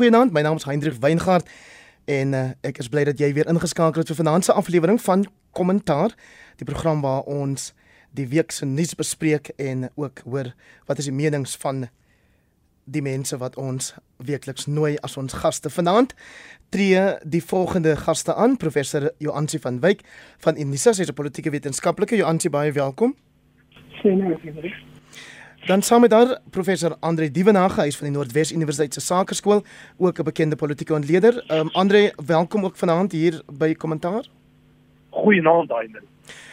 goeienaand. My naam is Hendrik Weingart en uh, ek is bly dat jy weer ingeskakel het vir vanaand se aflewering van Kommentaar, die program waar ons die week se nuus bespreek en ook hoor wat is die menings van die mense wat ons weekliks nooi as ons gaste. Vanaand tree die volgende gaste aan professor Joansi van Wyk van Unisa sy is 'n politieke wetenskaplike. Joansi baie welkom. Sien jy Dan saam met daar professor Andre Dievenage hy is van die Noordwes Universiteit se Sakeskool ook 'n bekende politieke ontleder um, Andre welkom ook vanaand hier by kommentaar Goeienaand daai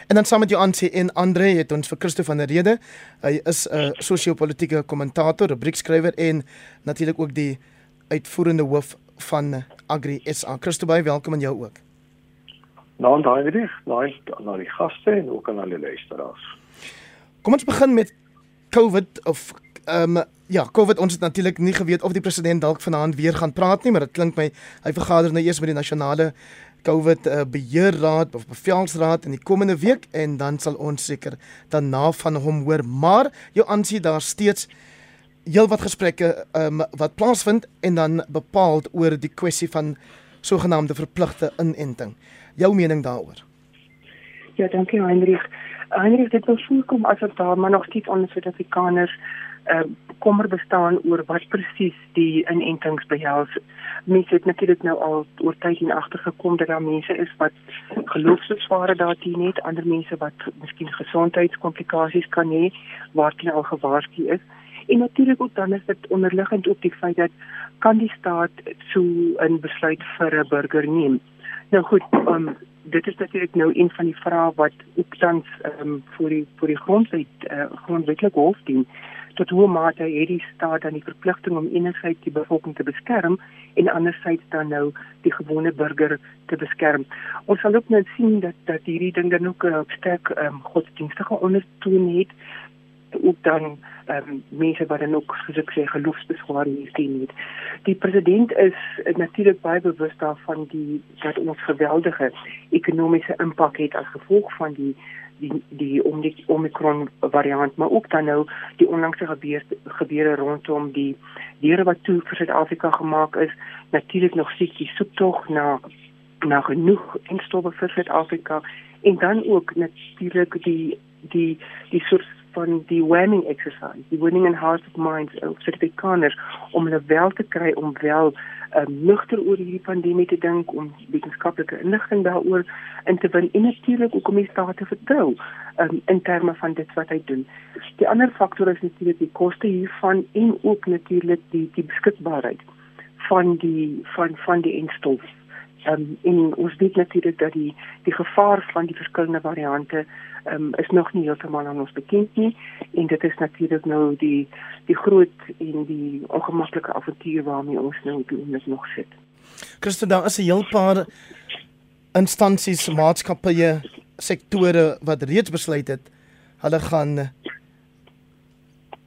En dan saam met jou aansê en Andre het ons vir Christo van der Rede. Hy is 'n sosio-politiese kommentator, rubriekskrywer en natuurlik ook die uitvoerende hoof van Agri SA. Christo baie welkom aan jou ook. Daai weer, nou aan die gaste en ook aan al die luisteraars. Kom ons begin met COVID of ehm um, ja, COVID ons het natuurlik nie geweet of die president dalk vanaand weer gaan praat nie, maar dit klink my hy vergader nou eers met die nasionale COVID uh, beheerraad of bevelsraad in die komende week en dan sal ons seker daarna van hom hoor. Maar jou aansien daar steeds heelwat gesprekke um, wat plaasvind en dan bepaal oor die kwessie van sogenaamde verpligte inenting. Jou mening daaroor? Ja, dankie Heinrich. Heinrich, dit wil voorkom as dit daar maar nog steeds onder Suid-Afrikaners uh, kommer bestaan oor wat presies die inentings behels. Mense het natuurlik nou al oor tyd en agtergekom dat daar mense is wat geloofsbesware daarteen het, ander mense wat miskien gesondheidskomplikasies kan hê waarteen al gewaarsku is. En natuurlik ook dan is dit onderliggend op die feit dat kan die staat so 'n besluit vir 'n burger neem. Nou goed, um, dit is natuurlik nou een van die vrae wat ook tans ehm um, vir die vir die grondwet uh, grondwetlike hof dien tot hoe mate het die staat dan die verpligting om enerzijds die bevolking te beskerm en anderzijds dan nou die gewone burger te beskerm. Ons sal ook nou sien dat dat hierdie ding dan ook 'n uh, sterk um, godsdienstige ondertoon het ook dan um, mense wat dan ook soos ek sê geloofsbeswaring sien het. Die president is natuurlik baie bewus daarvan die dat ons geweldige ekonomiese impak het as gevolg van die die die om die Omicron variant maar ook dan nou die onlangse gebeur, gebeure rondom die diere wat toe vir Suid-Afrika gemaak is natuurlik nog siek die soektog na na genoeg instowwe vir Suid-Afrika en dan ook natuurlik die die die soort van die winning exercise die winning and heart of minds of Suid-Afrikaners om hulle wel te kry om wel um, nugter oor hierdie pandemie te dink om wetenskaplike inligting daaroor in te win en natuurlik ook om die staat te vertrou um, in terme van dit wat hy doen. Die ander faktor is natuurlik die koste hiervan en ook natuurlik die die beskikbaarheid van die van van die instof. Um, en ons weet natuurlik dat die die gevaar van die verskillende variante um, is nog nie heeltemal aan ons bekend nie en dit is natuurlik nou die die groot en die ongemaklike avontuur waarmee ons nou op dit nog sit. Christen, daar is 'n heel paar instansies, maatskappye, sektore wat reeds besluit het hulle gaan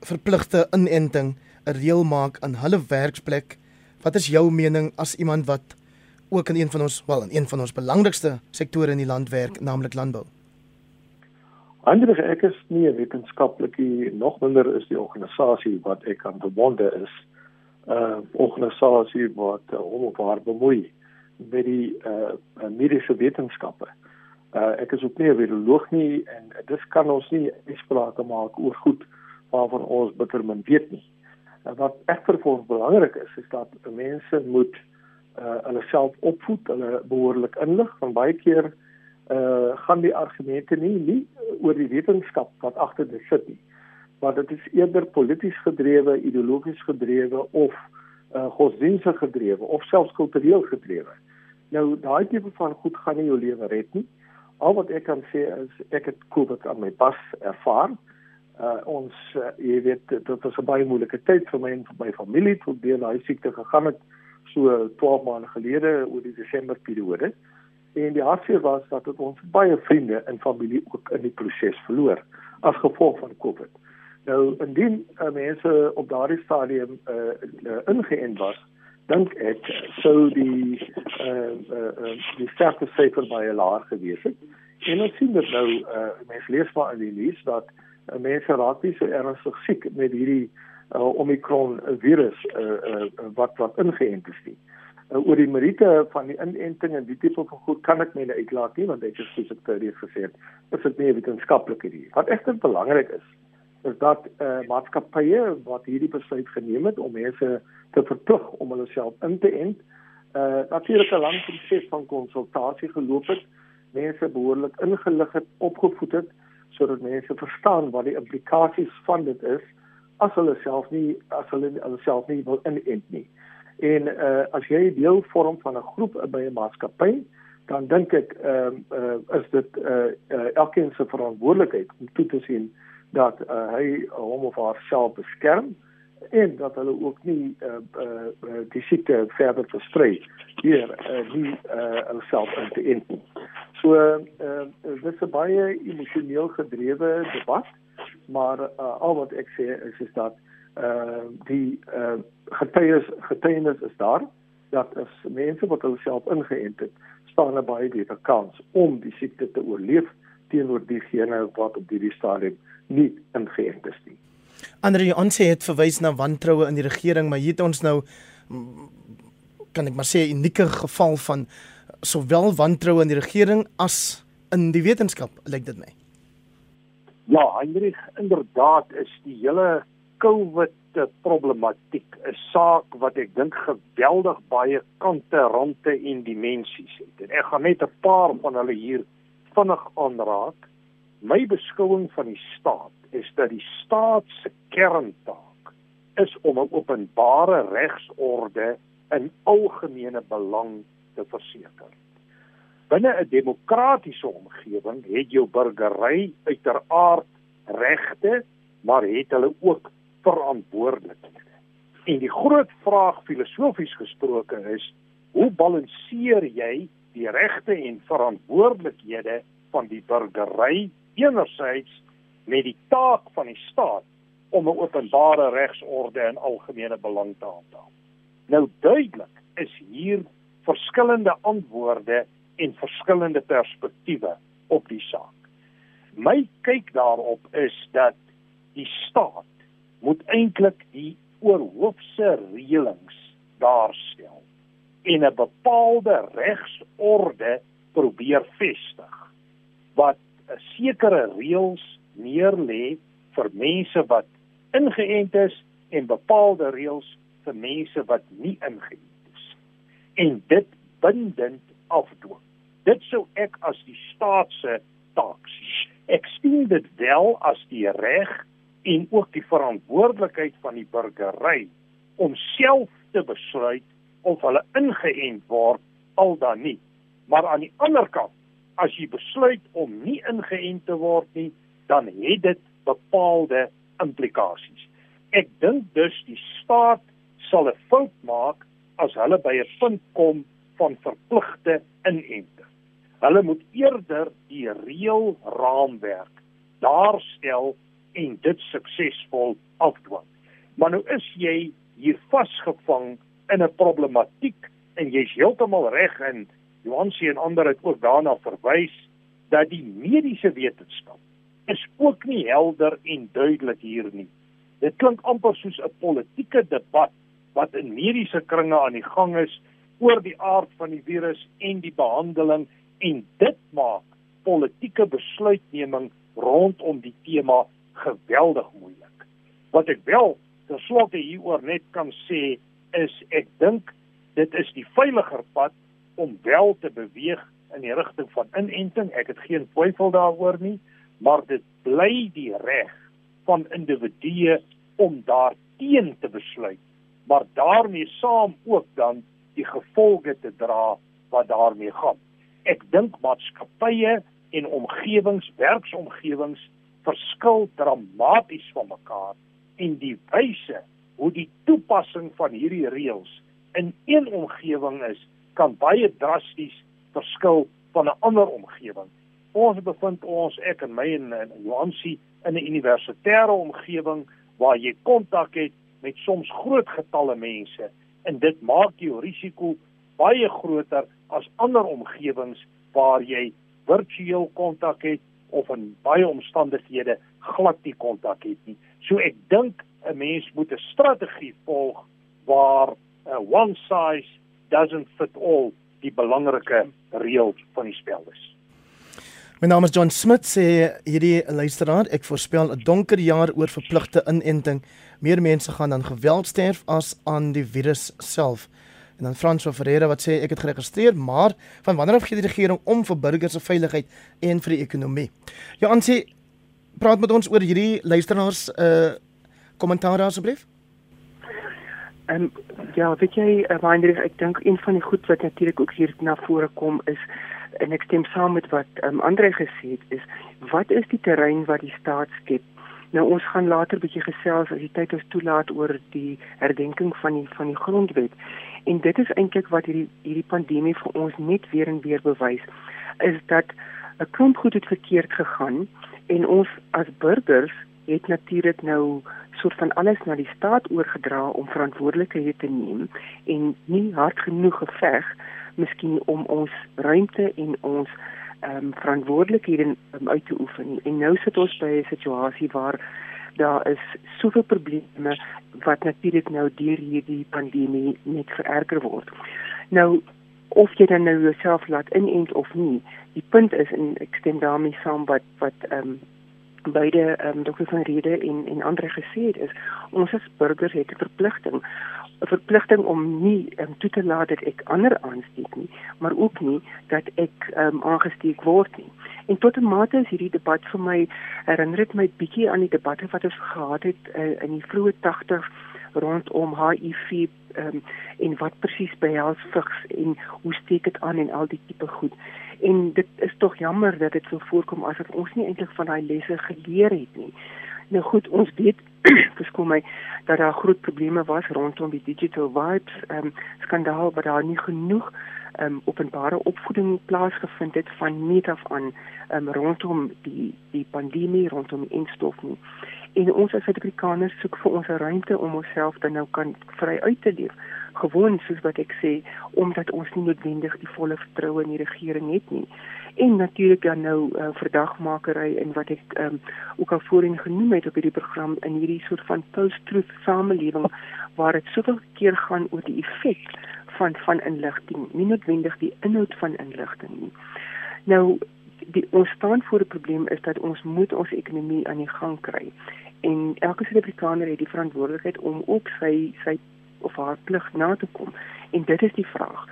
verpligte inenting 'n reël maak aan hulle werksplek. Wat is jou mening as iemand wat ook in een van ons, wel, in een van ons belangrikste sektore in die land werk, naamlik landbou? Anders ek is nie 'n wetenskaplike nog minder is die organisasie wat ek aan verbonde is. 'n uh, organisasie wat uh, hom of haar bemoei met die uh, mediese wetenskappe. Uh, ek is ook nie 'n viroloog nie en dis kan ons nie uitsprake maak oor goed waarvan ons bitter min weet nie. Uh, wat ek vir ons belangrik is, is dat mense moet uh, hulle self opvoed, hulle behoorlik inlig van baie keer uh gaan die argumente nie nie oor die wetenskap wat agter dit sit nie. Maar dit is eerder polities gedrewe, ideologies gedrewe of uh godsdienstig gedrewe of selfs kultureel gedrewe. Nou daai tipe van goed gaan nie jou lewe red nie. Al wat ek kan sê is ek het COVID aan my pas ervaar. Uh ons uh, jy weet dit was 'n baie moeilike tyd vir my en vir my familie toe deur daai siekte gegaan het so 12 maande gelede oor die Desember periode. En die hartseer was dat dit ons baie vriende en familie ook in die proses verloor as gevolg van COVID. Nou indien uh, mense op daardie stadium uh, uh, ingeënt was, dink ek sou die uh, uh, uh, die sterkte syfer baie laag gewees het. En ons sien dit nou uh, mense lees maar in die nuus dat uh, mense raak nie so ernstig siek met hierdie uh, Omicron virus uh, uh, wat wat ingeënt is nie. Uh, oor die meriete van die inenting en die tipe van goed kan ek my nie uitlaat nie want dit is soos ek teorie gesê het, is dit nie wetenskaplik hierdie. Wat egter belangrik is, is dat uh, maatskappye wat hierdie besluit geneem het om mense te verplig om hulle self in te ent, uh, natuurlik 'n lang proses van konsultasie geloop het, mense behoorlik ingelig het, opgevoed het sodat mense verstaan wat die implikasies van dit is as hulle self nie as hulle hulle self nie wil inent nie. En uh as jy deel vorm van 'n groep by 'n maatskappy, dan dink ek ehm uh, uh is dit uh, uh elkeen se verantwoordelikheid om toe te sien dat uh, hy hom of haarself beskerm en dat hulle ook nie uh, uh die siekte verder versprei hier uh, nie uh hulself in te ent. So uh, uh dis 'n baie emosioneel gedrewe debat maar uh, al wat ek sê is is dat uh die uh getuies getuienis is daar dat as mense wat hulle self ingeënt het staan 'n baie beter kans om die siekte te oorleef teenoor diegene wat op hierdie stadium nie ingeënt is nie. Andre Onse het verwys na wantroue in die regering, maar hier het ons nou kan ek maar sê 'n unieke geval van sowel wantroue in die regering as in die wetenskap, lyk dit my. Ja, Hendrik, inderdaad is die hele COVID problematiek 'n saak wat ek dink geweldig baie kante, rande en dimensies het. En ek gaan net 'n paar van hulle hier vinnig aanraak. My beskouing van die staat is dat die staat se kerntaak is om 'n openbare regsorde in algemene belang te verseker. Binne 'n demokratiese omgewing het jou burgery uiteraard regte, maar het hulle ook verantwoordelikhede. En die groot vraag filosofies gesproke is, hoe balanseer jy die regte en verantwoordelikhede van die burgery enerzijds met die taak van die staat om 'n openbare regsorde in algemene belang te handhaaf? Nou duidelik is hier verskillende antwoorde en verskillende perspektiewe op die saak. My kyk daarop is dat die staat moet eintlik die oorhoofse reëlings daarstel en 'n bepaalde regsorde probeer vestig wat sekere reëls neerlê vir mense wat ingeënt is en bepaalde reëls vir mense wat nie ingeënt is en dit bindend afdwing dit sou ek as die staat se taak sien. Ek sien dit wel as die reg en ook die verantwoordelikheid van die burgery om self te besluit of hulle ingeënt word al dan nie. Maar aan die ander kant, as jy besluit om nie ingeënt te word nie, dan het dit bepaalde implikasies. Ek dink dus die staat sal 'n fout maak as hulle by 'n punt kom van verpligte inenting. Hulle moet eerder die reël raamwerk daarstel en dit suksesvol afdwing. Maar nou is jy hier vasgevang in 'n problematiek en jy's heeltemal reg en Johansie en ander het ook daarna verwys dat die mediese wetenskap is ook nie helder en duidelik hier nie. Dit klink amper soos 'n politieke debat wat in mediese kringe aan die gang is oor die aard van die virus en die behandeling en dit maak politieke besluitneming rondom die tema geweldig moeilik. Wat ek wel tenslotte hieroor net kan sê is ek dink dit is die veiliger pad om wel te beweeg in die rigting van inenting. Ek het geen twyfel daaroor nie, maar dit bly die reg van individue om daarteen te besluit, maar daarmee saam ook dan die gevolge te dra wat daarmee gaan ek dink maatskappye en omgewings, werksomgewings verskil dramaties van mekaar en die wyse hoe die toepassing van hierdie reëls in een omgewing is, kan baie drasties verskil van 'n ander omgewing. Ons bevind ons ek en my en, en Johansie in 'n universitêre omgewing waar jy kontak het met soms groot getalle mense en dit maak jou risiko baie groter as ander omgewings waar jy virtueel kontak het of in baie omstandighede glad nie kontak het nie. So ek dink 'n mens moet 'n strategie volg waar uh, one size doesn't fit all die belangrike reël van die spel is. My naam is John Smit sê hierdie luisteraar ek voorspel 'n donker jaar oor verpligte inenting. Meer mense gaan aan geweld sterf as aan die virus self. En dan Frans van Ferreira wat sê ek het geregistreer, maar van wanneer af gee die regering om vir burgers se veiligheid en vir die ekonomie? Aan sê praat met ons oor hierdie luisteraars uh kommentaar asseblief. Ehm um, ja, weet jy, uh, Weinrich, ek dink een van die goed wat natuurlik ook hier na vore kom is en ek stem saam met wat ehm um, Andre gesê het is wat is die terrein wat die staat skep? Nou ons gaan later bietjie gesels as die tyd ons toelaat oor die herdenking van die van die grondwet. En dit is eintlik wat hierdie hierdie pandemie vir ons net weer en weer bewys is dat 'n klomp goed het verkeerd gegaan en ons as burgers het natuurlik nou soort van alles na die staat oorgedra om verantwoordelikhede te neem en nie hard genoeg geveg miskien om ons ruimte en ons ehm um, verantwoordelikhede um, uit te oefen nie. En nou sit ons by 'n situasie waar daar is soveel probleme wat natuurlik nou deur hierdie pandemie net vererger word. Nou of jy dan nou jouself laat inent of nie, die punt is en ek stem daarmee saam wat wat ehm um, beide ehm um, dokter van Rede en en ander gesê het is ons as burgers het 'n verpligting 'n verpligting om nie um, toe te laat dat ek ander aansteek nie, maar ook nie dat ek ehm um, aangesteek word nie. En tot 'n mate is hierdie debat vir my herinner dit my bietjie aan die debatte wat ons gehad het uh, in die vroeë 80s rondom HIV ehm um, en wat presies behels vigs en hoe steek dit aan en al die tipe goed. En dit is tog jammer dat dit so voorkom asof ons nie eintlik van daai lesse geleer het nie. Nou goed, ons weet verskoon my dat daar groot probleme was rondom die digital vibes. Um, skandaal wat daar nie genoeg um, openbare opvoeding plaasgevind het van meet af aan um, rondom die die pandemie rondom die instof nie. En ons as Suid-Afrikaners soek vir ons 'n ruimte om onsself dan nou kan vry uit te leef. Gewoon soos wat ek sê omdat ons nie noodwendig die volle vertroue in die regering het nie en natuurlik dan nou uh, verdagmakery en wat ek um, ook al voorheen genoem het op hierdie program in hierdie soort van post-truth samelewing waar dit soveel keer gaan oor die effek van van inligting nie noodwendig die inhoud van inligting nie nou die ons staan voor 'n probleem is dat ons moet ons ekonomie aan die gang kry en elke Suid-Afrikaner het die verantwoordelikheid om ook sy sy of haar plig na te kom. En dit is die vraag.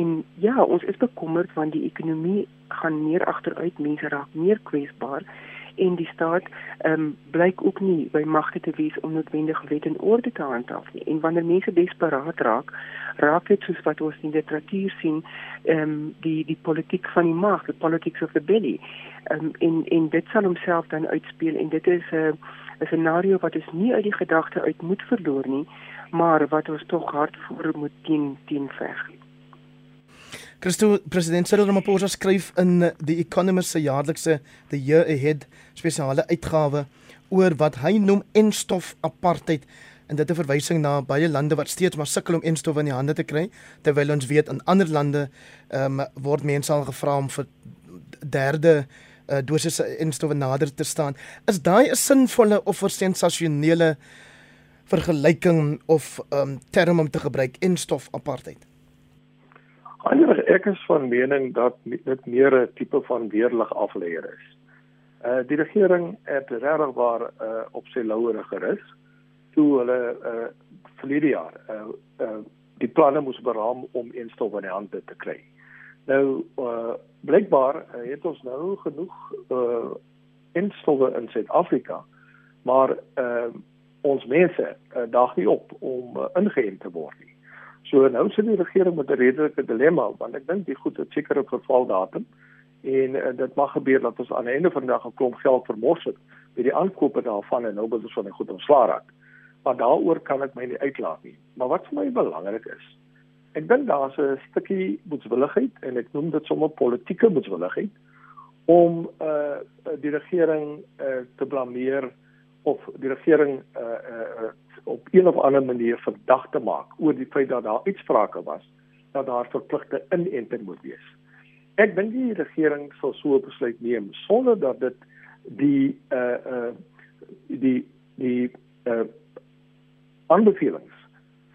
En ja, ons is bekommerd want die ekonomie gaan meer agteruit, mense raak meer kwesbaar en die staat ehm um, blyk ook nie by magte te wees om noodwendig wet en orde te handhaaf nie. En wanneer mense desperaat raak, raak dit soos wat ons in die literatuur sien, ehm um, die die politiek van die mag, the politics of the belly. Ehm um, en en dit sal homself dan uitspeel en dit is 'n uh, 'n scenario wat ons nie uit die gedagte uit moet verloor nie maar wat ons tog hard voor moet teen teen veg. Christo president Cyril Ramaphosa skryf in die Economist se jaarlikse The Year Ahead spesiale uitgawe oor wat hy noem enstof apartheid en dit 'n verwysing na baie lande wat steeds maar sukkel om enstof in die hande te kry terwyl ons weet in ander lande ehm um, word mense al gevra om vir derde uh, dosis enstof nader te staan is daai 'n sinvolle of 'n sensasionele vergelyking of um term om te gebruik en stof apartheid? Anders ek is van mening dat dit meer 'n tipe van weerlig afleier is. Uh die regering het regtig waar uh op sy lauwere gerus toe hulle uh verlede jaar uh, uh die planne moes beraam om eenstof in die hande te kry. Nou uh blykbaar uh, het ons nou genoeg uh eenstowwe in Suid-Afrika, maar uh ons mense uh, daag nie op om uh, ingeënt te word nie. So nou sit die regering met 'n redelike dilemma want ek dink die goed het seker 'n vervaldatum en uh, dit mag gebeur dat ons aan die einde van die dag 'n klomp geld vermors het by die aankope daarvan en nou wil ons van die goed ontslaa raak. Maar daaroor kan ek my nie uitlaat nie. Maar wat vir my belangrik is, ek dink daar's 'n stukkie moedswilligheid en ek noem dit sommer politieke moedswilligheid om uh die regering uh te blameer of die regering uh, uh, op een of ander manier verdag te maak oor die feit dat daar uitsprake was dat daar verpligte inenting moet wees. Ek dink die regering sal so 'n besluit neem sonder dat dit die uh uh die die uh aanbevelings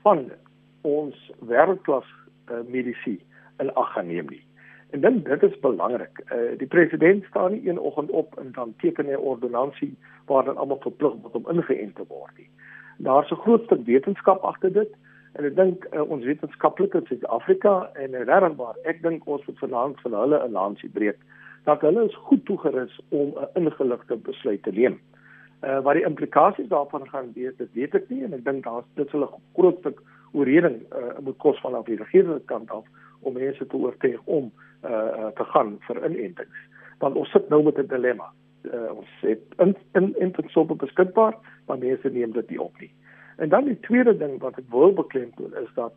van ons wêreldklas uh, medisy in ag geneem nie. En dan dit is belangrik. Uh, die president staan nie een oggend op en dan teken hy 'n ordonnansie waar dan almal verplig word om ingeënt te word nie. Daar's 'n groot stuk wetenskap agter dit en ek dink uh, ons wetenskaplikes in Suid-Afrika en regwaar, ek dink ons moet vanaand van hulle 'n lansie breek dat hulle is goed toegerus om 'n ingeligte besluit te neem. Uh wat die implikasies daarvan gaan wees, dit weet ek nie en ek dink daar's dit sal 'n groot stuk oorreding uh moet kos van af die regering kant af om mense te oortuig om uh te gaan vir inentings. Want ons sit nou met 'n dilemma. Uh ons het in in inentings beskikbaar, maar mense neem dit nie op nie. En dan die tweede ding wat ek wil beklemtoon is dat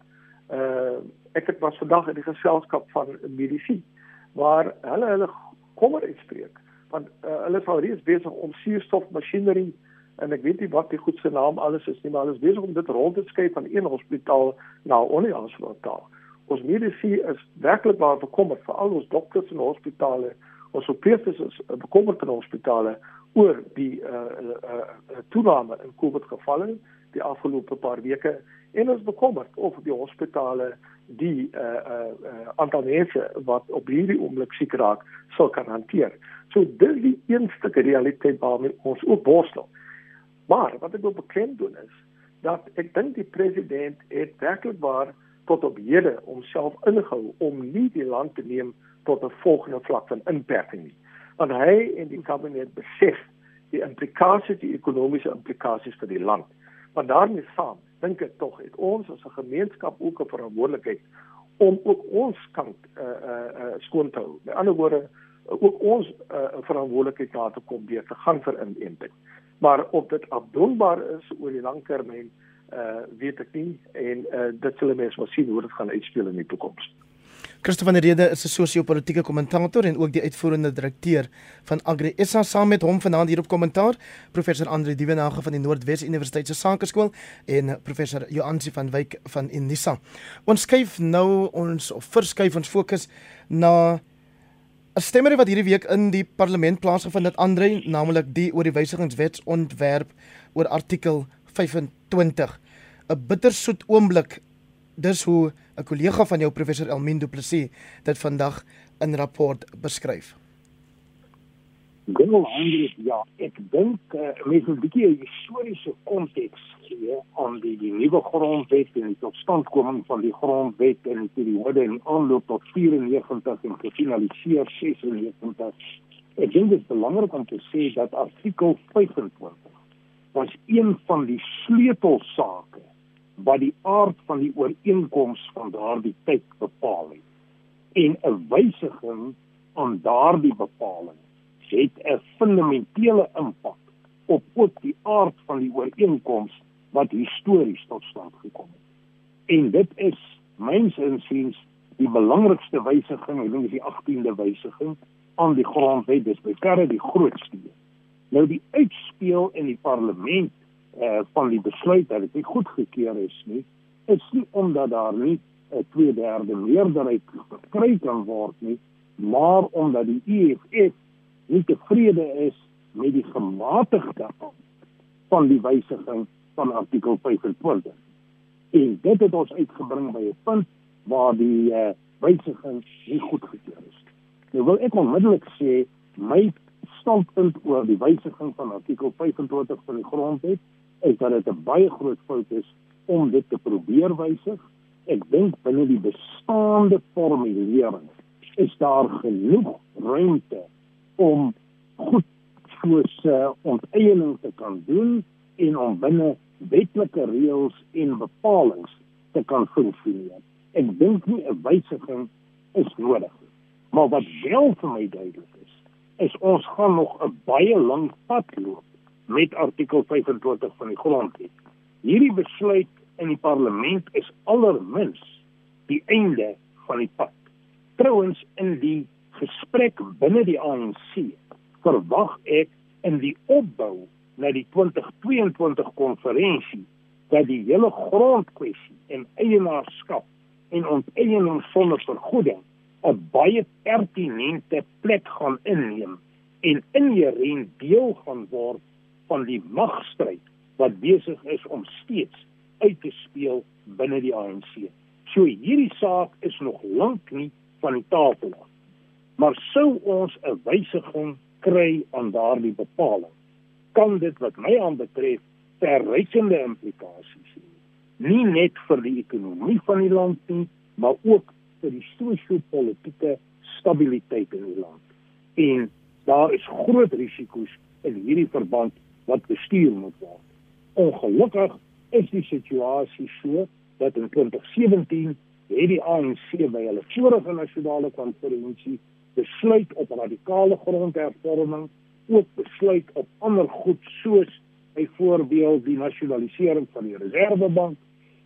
uh ek het was vandag in die geselskap van medisy waar hulle hulle kommer uitspreek want uh, hulle is al reeds besig om suurstofmasjinerie en ek weet nie wat die goed se naam alles is nie maar hulle is besig om dit rond te skei van een hospitaal na 'n ander hospitaal. Ons medisy is werklik waar bekommerd vir al ons dokters en hospitale. Ons opeerders is bekommerd in hospitale oor die uh, uh, uh, toename in COVID gevalle die afgelope paar weke en ons bekommerd of die hospitale die uh uh, aantal mense wat op hierdie oomblik siek raak sal kan hanteer. So dis die een stuk realiteit waarmee ons ook worstel. Maar wat ek wil bekend doen is dat ek dink die president het werklik waar tot op hede homself ingehou om nie die land te neem tot 'n volgende vlak van inperking nie. Want hy en die kabinet besef die implikasies, die ekonomiese implikasies vir die land. Maar daarmee saam dink ek tog het ons as 'n gemeenskap ook 'n verantwoordelikheid om ook ons kant uh uh, uh skoon te hou. Met ander woorde ook ons 'n uh, verantwoordelikheid na te kom deur te gaan vir inenting. Maar of dit afdoenbaar is oor die lang termyn weet ek nie en uh dit sal mense maar sien hoe dit gaan uitspeel in die toekoms. Christo van der Rede is 'n sosio-politiese kommentator en ook die uitvoerende direkteur van Agri SA saam met hom vanaand hier op kommentaar professor Andre Dievenage van die Noordwes Universiteit se Sakeskool en professor Joansi van Wyk van Unisa. Ons skuif nou ons of verskuif ons fokus na 'n stemmery wat hierdie week in die parlement plaasgevind het Andre naamlik die oor die wysigingswetsontwerp oor artikel 25 'n bittersoet oomblik dis hoe 'n kollega van jou professor Elmin Du Plessis dit vandag in rapport beskryf. Genoeg Andries, ja, ek dink uh, mens moet 'n bietjie 'n historiese konteks gee aan die, die nuwe grondwet en die totstandkoming van die grondwet in die periode in aanloop tot 94 en gefinaliseer 96. Ek dink dit is belangrik om te sê dat artikel 25 was een van die sleutelsake wat die aard van die ooreenkoms van daardie tyd bepaal het. En 'n wysiging aan daardie bepaling het 'n fundamentele impak op ook die aard van die ooreenkoms wat histories tot stand gekom het. En dit is myns insiens die belangrikste wysiging, ek dink dis die 18de wysiging aan die grondwet, dis bekarre die grootste. Nou die uitspeel in die parlement uh, van die besluit dat dit nie goedgekeur is nie, is nie omdat daar nie 'n tweederde meerderheid gekry kan word nie, maar omdat die EFF nie tevrede is met die gematigde van die wysiging van artikel 25. En dit het ons uitgebring by 'n punt waar die uh, wysiging nie goedgekeur is. Nou wil ek onmiddellik sê my standpunt oor die wysiging van artikel 25 van die grondwet is dat dit 'n baie groot fout is om dit te probeer wysig. Ek dink binne die bestaande formulering is daar genoeg ruimte om goed soos uh, onteiening te kan doen en om binne wetlike reëls en bepalinge te kan funksioneer. Ek dink nie 'n wysiging is nodig nie. Maar wat wel vir my duidelik is, is ons gaan nog 'n baie lang pad loop met artikel 25 van die grondwet. Hierdie besluit in die parlement is allermins die einde van die pad. Trouwens in die gesprek binne die ANC verwag ek in die opbou na die 2022 konferensie dat die hele grondkwessie en eienaarskap en onteiening sonder vergoeding 'n baie pertinente plek gaan inneem en inherënt deel gaan word van die magstryd wat besig is om steeds uit te speel binne die ANC. So hierdie saak is nog lank nie van die tafel af. Maar sou ons 'n wysiging kry aan daardie bepaling, kan dit wat my aanbetref verrykende implikasies hê. Nie net vir die ekonomie van die land nie, maar ook vir die sosio-politiese stabiliteit in die land. En daar is groot risiko's in hierdie verband wat bestuur moet word. Ongelukkig is die situasie so dat in 2017 het die ANC by hulle vorige nasionale konferensie besluit op radikale grondhervorming, ook besluit op ander goed soos byvoorbeeld die nasionalisering van die Reservebank.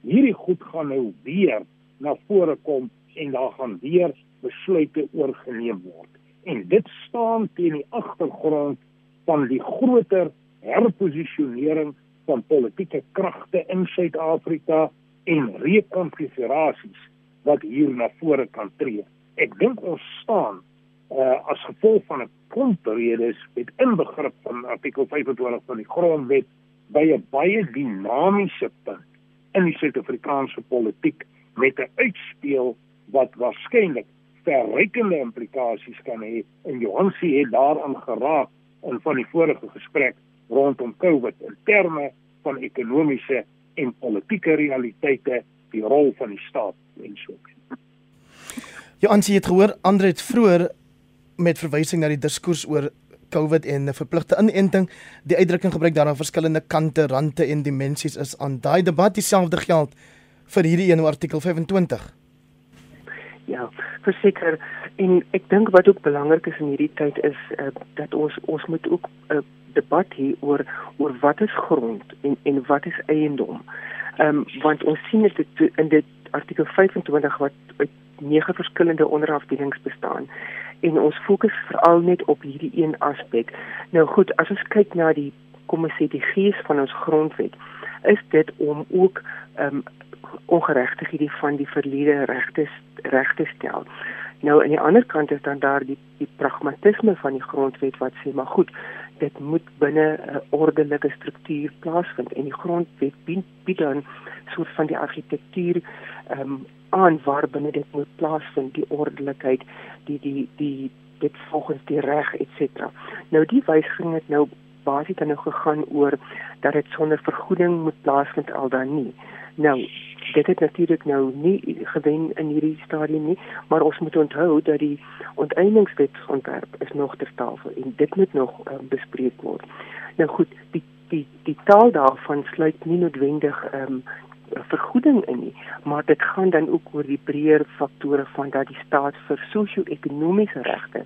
Hierdie goed gaan nou weer na vore kom en daar gaan weer besluite oorgeneem word. En dit staan teen die agtergrond van die groter herposisionering van politieke kragte in Suid-Afrika en rekonfigurasies wat hier na vore kan tree. Ek dink ons staan uh, as gevolg van 'n grondredes met inbegrip van artikel 25 van die grondwet by 'n baie dinamiese punt in die Suid-Afrikaanse politiek met 'n uitspeel wat waarskynlik verrykende implikasies kan hê en Johansie het daaraan geraak in van die vorige gesprek rondom COVID in terme van ekonomiese en politieke realiteite, die rol van die staat en so. Johansie het gehoor Andre het vroeër met verwysing na die diskurs oor COVID en 'n verpligte inenting die uitdrukking gebruik daaraan verskillende kante, rande en dimensies is aan daai debat dieselfde geld vir hierdie een artikel 25. Ja, verseker en ek dink wat ook belangrik is in hierdie tyd is uh, dat ons ons moet ook uh, debat hê oor oor wat is grond en en wat is eiendom. Ehm um, want ons sien dit in dit artikel 25 wat uit nege verskillende onderafdelings bestaan en ons fokus veral net op hierdie een aspek. Nou goed, as ons kyk na die kom ons sê die gees van ons grondwet, is dit om ook ehm um, ongeregtighede van die verlede regte regte stel. Nou aan die ander kant is dan daar die die pragmatisme van die grondwet wat sê maar goed, dit moet binne 'n ordelike struktuur plaasvind en die grondwet bied dan soort van die argitektuur ehm um, aan waar binne dit moet plaasvind die ordelikheid die die die dit volgens die reg cetera. Nou die wysiging het nou basies dan nou gegaan oor dat dit sonder vergoeding moet plaasvind al dan nie. Nou dit het natuurlik nou nie gewen in hierdie stadium nie, maar ons moet onthou dat die onteeningswet ontwerp is nog ter tafel en dit moet nog um, bespreek word. Nou goed, die die die taal daarvan sluit nie noodwendig ehm um, vergoeding in nie, maar dit gaan dan ook oor die breër faktore van dat die staat vir sosio-ekonomiese regte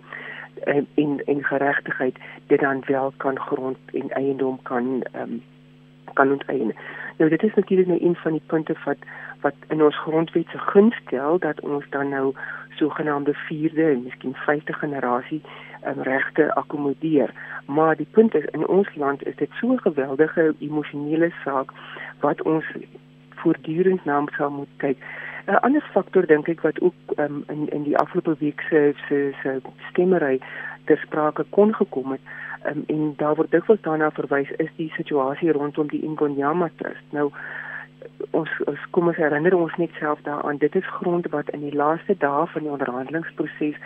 en in in geregtigheid dit dan wel kan grond en eiendom kan ehm um, kan onteien. Nou dit is natuurlik nou een van die punte wat wat in ons grondwet se gunst stel dat ons dan nou sogenaamde vierde en miskien vyfde generasie um, regte akkommodeer. Maar die punt is in ons land is dit so 'n geweldige emosionele saak wat ons voortdurend na sal moet kyk. 'n Ander faktor dink ek wat ook um, in in die afgelope week se se se stemmery ter sprake kon gekom het um, en daar word dikwels daarna verwys is die situasie rondom die Ingonyama Trust. Nou ons, ons kom ons herinner ons net self daaraan dit is grond wat in die laaste dae van die onderhandelingsproses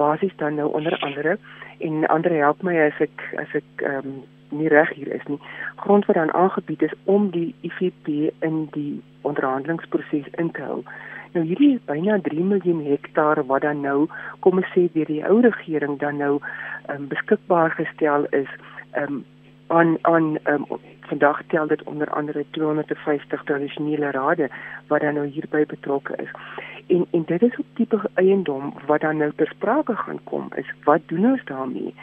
basies dan nou onder andere en ander help my as ek as ek ehm um, nie reg hier is nie grond wat dan aangebied is om die IFP in die onderhandelingsproses in te hou. Nou hierdie is byna 3 miljoen hektaar wat dan nou kom ons sê deur die ou regering dan nou um, beskikbaar gestel is um, aan aan um, vandag tel dit onder andere 250 tradisionele rade wat dan nou hierby betrokke is. En en dit is 'n tipe eiendom wat dan nou ter sprake gaan kom is wat doen ons daarmee?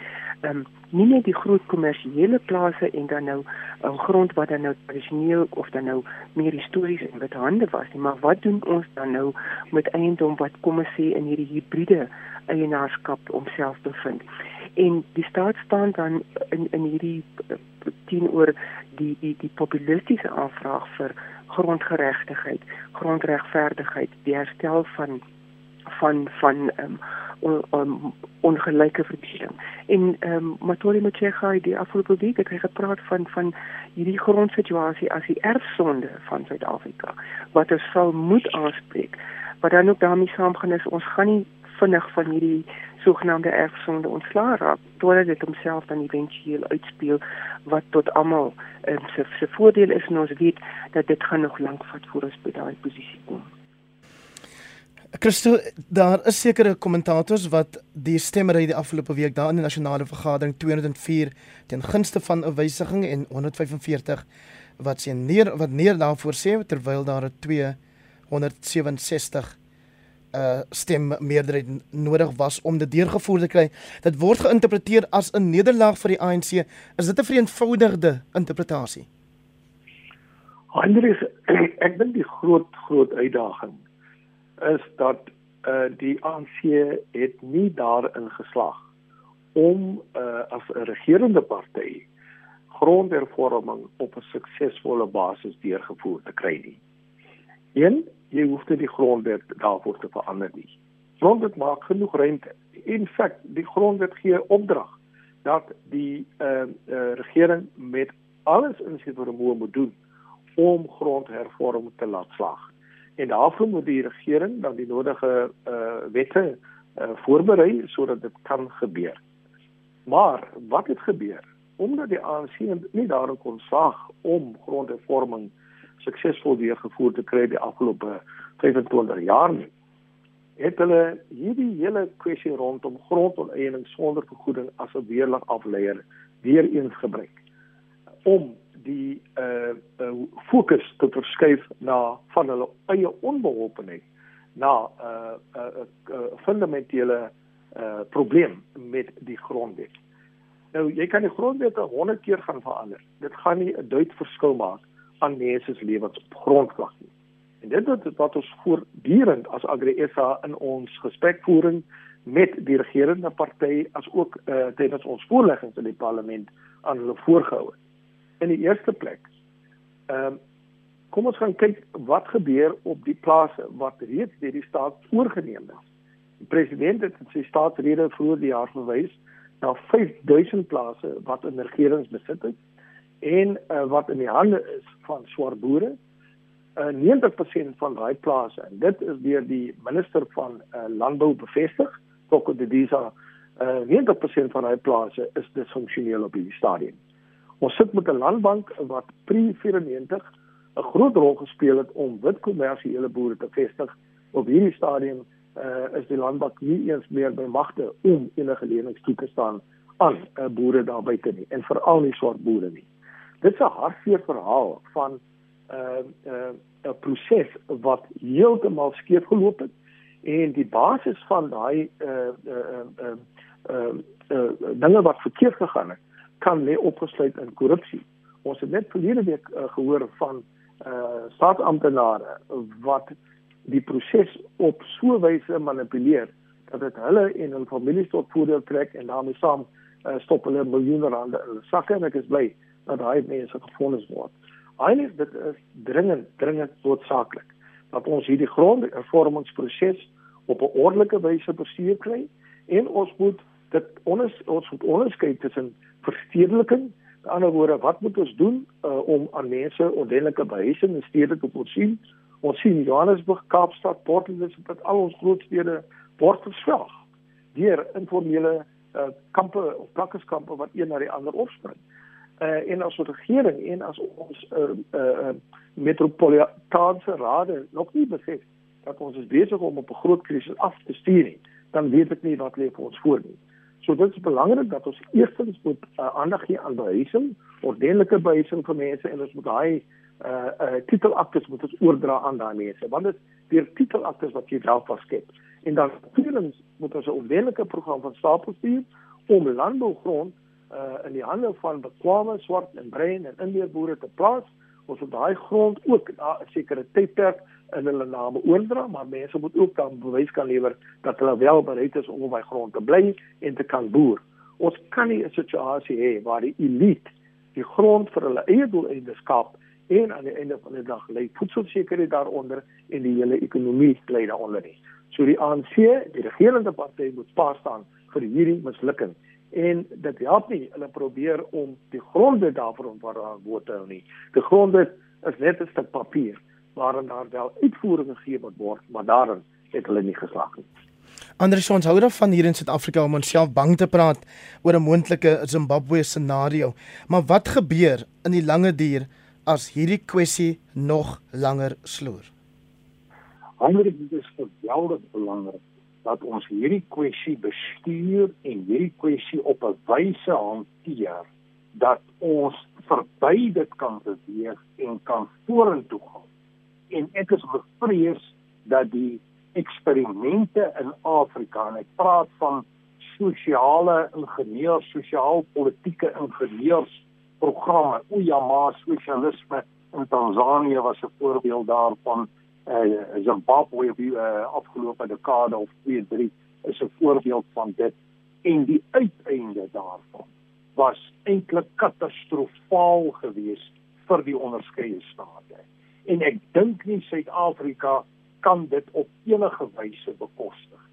Ehm um, nie net die groot kommersiële plase en dan nou 'n um, grond wat dan nou tradisioneel of dan nou meer histories en wat hande was nie, maar wat doen ons dan nou met eiendom wat kom ons sê in hierdie hibride eienaarskap homself bevind? En die staat staan dan in in hierdie eh, teenoor die die die populistiese aanvraag vir grondgeregtigheid, grondregverdigheid, die herstel van van van ehm um, on, on, ongelyke verdeling. En ehm um, Matori Machega het die afgelope week het hy gepraat van van hierdie grondsituasie as die erfsonde van Suid-Afrika wat ons sal moet aanspreek. Wat dan ook daarmee saamgaan is ons gaan nie vinnig van hierdie sogenaamde erfsonde ontslaa raak totdat dit homself dan éventueel uitspeel wat tot almal um, se se voordeel is ons weet dat dit gaan nog lank vat voor ons by daai posisie kom. Christo, daar is sekere kommentators wat die stemmery die afgelope week daar in die nasionale vergadering 204 ten gunste van 'n wysiging en 145 wat sien neer wat neer daarvoor sê terwyl daar 'n 267 uh stem meerderheid nodig was om dit deurgevoer te kry. Dit word geïnterpreteer as 'n nederlaag vir die ANC. Is dit 'n vereenvoudigde interpretasie? Hendrik, ek dink die groot groot uitdaging is dat uh die ANC het nie daarin geslaag om uh as 'n regerende party grondhervorming op 'n suksesvolle basis deurgevoer te kry nie. Een, jy hoef nie die grondwet daarvoor te verander nie. Grondwet maak genoeg ruimte. In feite, die grondwet gee opdrag dat die uh, uh regering met alles in sy vermoë moet doen om grondhervorming te laat slaag en daarvoor moet die regering dan die nodige uh wette uh voorberei sodat dit kan gebeur. Maar wat het gebeur? Omdat die ANC nie daarin kon slaag om grondhervorming suksesvol deurgevoer te kry die afgelope 25 jaar nie. Het hulle hierdie hele kwessie rondom grondoneiening sonder vergoeding as 'n weerlig afleier weer eens gebruik om die uh, uh fokus te verskuif na van hulle eie onbeholpenheid na 'n uh, uh, uh, uh, fundamentele uh probleem met die grondwet. Nou jy kan die grondwet 100 keer gaan verander. Dit gaan nie 'n duit verskil maak aan mense se lewens op grondvlak nie. En dit wat wat ons voortdurend as AgriSA in ons gesprekvoering met die regerende party as ook uh, tydens ons voorleggings in die parlement aan hulle voorgehou het in die eerste plek. Ehm um, kom ons gaan kyk wat gebeur op die plase wat reeds deur die staat oorgeneem is. Die president het sy staatsrede vroeër die jaar verwys na 5000 plase wat in regeringsbesit is en uh, wat in die hande is van swart boere. Uh, 90% van daai plase en dit is deur die minister van uh, landbou bevestig, Toko Didiza, uh, 90% van daai plase is disfunksioneel op hierdie stadium. Ons sit met 'n landbank wat pre-94 'n groot rol gespeel het om wit kommersiële boere te vestig. Op hierdie stadium uh, is die landbank nie eens meer by magte om enige lenings toe te staan aan uh, boere daar buite nie en veral nie swart boere nie. Dit is 'n hartseer verhaal van 'n uh, 'n uh, 'n proses wat heeltemal skeef geloop het en die basis van daai uh uh uh uh, uh dinge wat verkeerd gegaan het kan lê opgesluit in korrupsie. Ons het net verlede week uh, gehoor van uh staatsamptenare wat die proses op so 'n wyse manipuleer dat dit hulle en hul families tot voordeel trek en daarmee saam uh, stop hulle miljoene rande in hulle sakke en ek is bly dat daai mense gefonnis word. Eintlik dit is dringend dringend noodsaaklik dat ons hierdie grondhervormingsproses op 'n ordelike wyse bestuur kry en ons moet dit ons ons moet onderskei tussen verstedeliking. Met ander woorde, wat moet ons doen uh, om aan mense ordentlike behuising in stede te voorsien? Ons sien Johannesburg, Kaapstad, Port Elizabeth, al ons groot stede word verswelg deur informele uh, kampe of plakkerskampe wat een na die ander opspring. Uh, en as regering en as ons uh, uh, metropolitaanse rade nog nie besef dat ons is besig om op 'n groot krisis af te stuur nie, dan weet ek nie wat lê vir ons voor nie. So dit is belangrik dat ons eerstens moet uh, aandag gee aan behuising, ordentlike behuising vir mense en ons moet daai uh uh titelaktes moet ons oordra aan daai mense. Want dit is deur titelaktes wat jy wel vaskep. En dan tweedens moet ons 'n ordentlike program van stapel stuur om landbougrond uh in die hande van bekwame swart en bruin en indiër boere te plaas. Ons moet daai grond ook 'n sekere tydperk in hulle name oordra, maar mense moet ook dan bewys kan lewer dat hulle wel bereid is om op daai grond te bly en te kan boer. Ons kan nie 'n situasie hê waar die elite die grond vir hulle eie doeleindes skaap en aan die einde van die dag lê voedselsekerheid daaronder en die hele ekonomie lê daaronder nie. So die ANC, die regerende party moet pas staan vir hierdie mislukking en dit help nie hulle probeer om die grondwet daarvoor om verantwoord te hou nie. Die grondwet is net 'n stuk papier waarin daar wel uitvoering gegee word, maar daarin het hulle nie geslaag nie. Anders ons hou daarvan hier in Suid-Afrika om onsself bang te praat oor 'n moontlike Zimbabwe scenario. Maar wat gebeur in die lange duur as hierdie kwessie nog langer sloer? Dit is geweldig belangrik dat ons hierdie kwessie bestuur en hierdie kwessie op 'n wyse hanteer dat ons verby dit kan beweeg en kan vorentoe gaan. En ek is bevrees dat die eksperimente in Afrika en ek praat van sosiale ingenieurs, sosiaal-politieke ingenieurs programme. O ja, maar sosialisme in Tanzanië was 'n voorbeeld daarvan uh, Zimbabwe op die uh, afgelope dekade of 2, 3 is 'n voorbeeld van dit en die uiteinde daarvan was eintlik katastrofaal geweest vir die onderskeie state. En ek dink nie Suid-Afrika kan dit op enige wyse bekostig.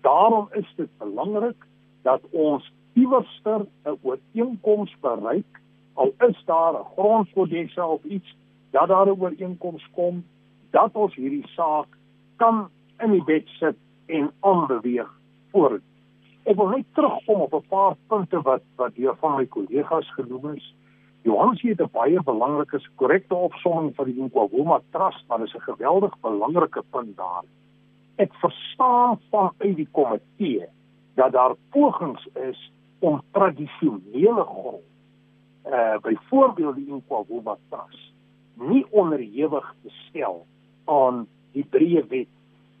Daarom is dit belangrik dat ons iewerster 'n ooreenkoms bereik al is daar 'n grondkodekse of iets dat daar 'n ooreenkoms kom dat ons hierdie saak kan in die bed sit en aanbeweeg voort. Ek wil net terugkom op 'n paar punte wat wat deur van my kollegas genoem is. Johannes het 'n baie belangrike korrekte opsomming vir die Nkwawoma Trust, maar dis 'n geweldig belangrike punt daar. Ek verstaan van uit die komitee dat daar pogings is om tradisionele grond eh uh, byvoorbeeld die Nkwawoma Trust nie onderhewig te stel aan die breë wet,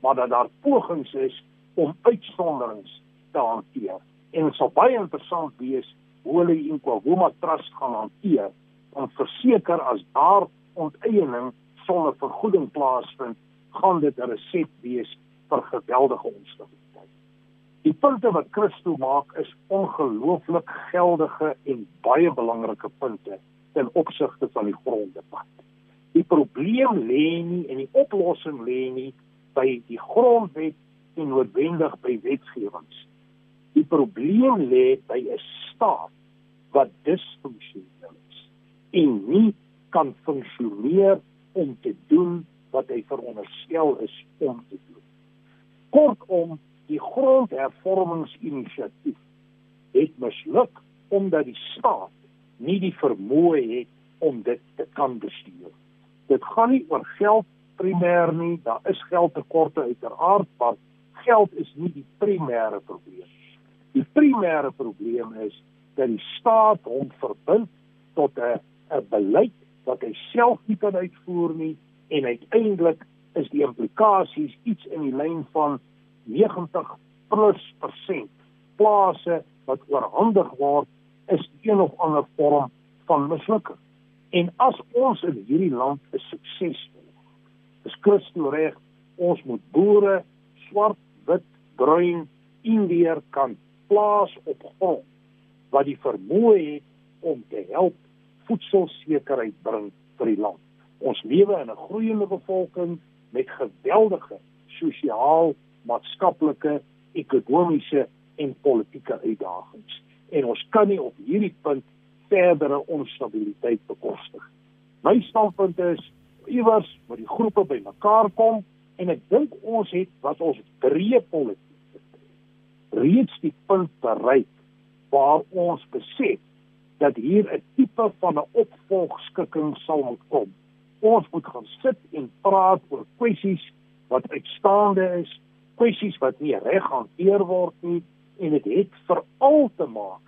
maar dat daar pogings is om uitsonderings te hanteer. En dit sal baie interessant wees hoe hulle die Nkwawuma Trust gaan hanteer om verseker as daar onteiening sonder vergoeding plaasvind, gaan dit 'n resept wees vir geweldige onstabiliteit. Die punte wat Christo maak is ongelooflik geldige en baie belangrike punte ten opsigte van die gronddebat. Die probleem lê nie en die oplossing lê nie by die grondwet en noodwendig by wetgewings. Die probleem lê by 'n staat wat disfunksioneel is en nie kan funksioneer om te doen wat hy veronderstel is om te doen. Kortom, die grondhervormingsinisiatief het misluk omdat die staat nie die vermoë het om dit te kan bestuur dit gaan nie oor geld primêr nie. Daar is geldtekorte uiteraard, maar geld is nie die primêre probleem. Die primêre probleem is dat die staat hom verbind tot 'n 'n beleid wat hy self nie kan uitvoer nie en uiteindelik is die implikasies iets in die lyn van 90 plus persent plase wat oorhandig word is een of ander vorm van mislukking. En as ons in hierdie land 'n sukses wil, is Christo reg, ons moet boere, swart, wit, bruin, indier kan plaas op grond wat die vermoë het om te help voedselsekerheid bring vir die land. Ons lewe in 'n groeiende bevolking met geweldige sosiaal, maatskaplike, ekonomiese en politieke uitdagings. En ons kan nie op hierdie punt verdere onstabiliteit bekostig. My standpunt is iewers moet die groepe bymekaar kom en ek dink ons het wat ons breë politiek betref reeds die punt bereik waar ons besef dat hier 'n tipe van 'n opvolgskikking sal moet kom. Ons moet gaan sit en praat oor kwessies wat uitstaande is, kwessies wat nie reg hanteer word nie en dit het, het veral te maak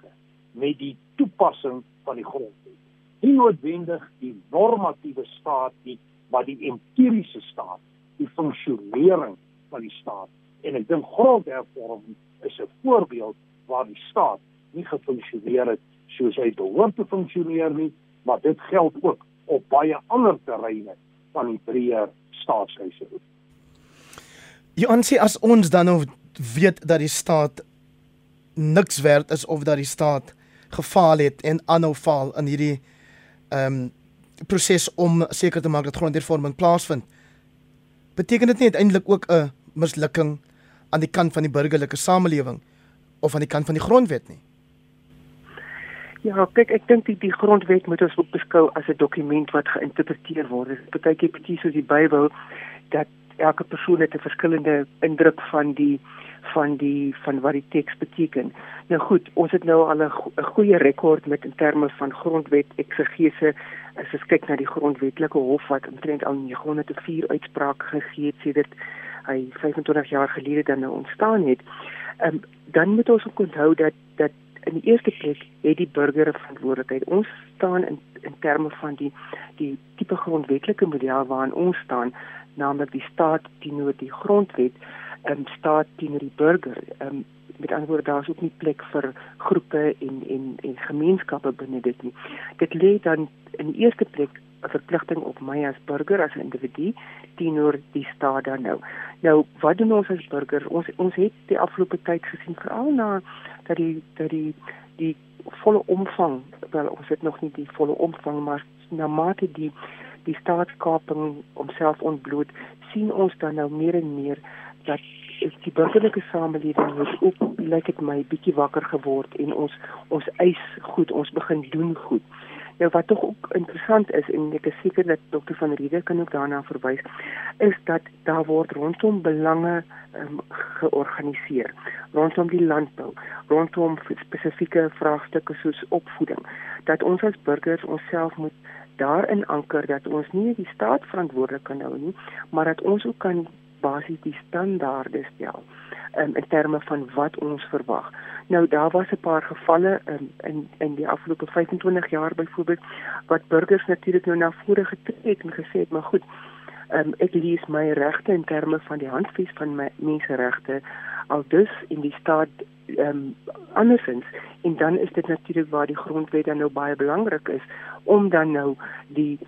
met die toepassing van die grondwet. Nie noodwendig die normatiewe staat nie, maar die empiriese staat, die funksionering van die staat. En ek dink grondhervorming is 'n voorbeeld waar die staat nie gefunksioneer het soos hy behoort te funksioneer nie, maar dit geld ook op baie ander terreine van die breër staatshuise. Johan sê as ons dan nou weet dat die staat niks werd is of dat die staat gefaal het en aanhou faal in hierdie ehm um, proses om seker te maak dat grondhervorming plaasvind. Beteken dit nie uiteindelik ook 'n mislukking aan die kant van die burgerlike samelewing of aan die kant van die grondwet nie? Ja, kyk, ek dink die, die grondwet moet ons ook beskou as 'n dokument wat geïnterpreteer word. Dit partykeer presies soos die Bybel dat elke persoon het 'n verskillende indruk van die van die van wat die teks beteken. Nou goed, ons het nou al 'n goeie rekord met in terme van grondwet eksegese as ons kyk na die grondwetlike hof wat omtrent al 904 uitsprake gegee het sedert hy 25 jaar gelede dan nou ontstaan het. Ehm um, dan moet ons ook onthou dat dat in die eerste plek het die burger verantwoordelikheid. Ons staan in in terme van die die tipe grondwetlike model waarin ons staan, naamlik die staat teenoor die grondwet, um, staat teenoor die burger. Um, met ander woorde daar is ook nie plek vir groepe en en en gemeenskappe binne dit nie. Dit lê dan in die eerste plek 'n verpligting op my as burger as 'n individu teenoor die staat dan nou. Nou wat doen ons as burger? Ons ons het die afgelope tyd gesien veral na dat die dat die die volle omvang wel ons het nog nie die volle omvang maar na mate die die staatskaping homself ontbloot sien ons dan nou meer en meer dat is die burgerlike samelewing het ook lyk dit my bietjie wakker geword en ons ons eis goed, ons begin doen goed. Nou wat tog ook interessant is en ek is seker dat dokter van Riede kan ook daarna verwys, is dat daar word rondom belange um, georganiseer rondom die landbou, rondom spesifieke vraagstukke soos opvoeding, dat ons as burgers onsself moet daarin anker dat ons nie die staat verantwoordelik kan hou nie, maar dat ons ook kan basies die standaarde stel um, in terme van wat ons verwag. Nou daar was 'n paar gevalle um, in in die afgelope 25 jaar byvoorbeeld wat burgers natuurlik nou na vore getree het en gesê het maar goed, um, ek lees my regte in terme van die handves van my menseregte al dus in die staat ehm um, andersins en dan is dit natuurlik waar die grondwet dan nou baie belangrik is om dan nou die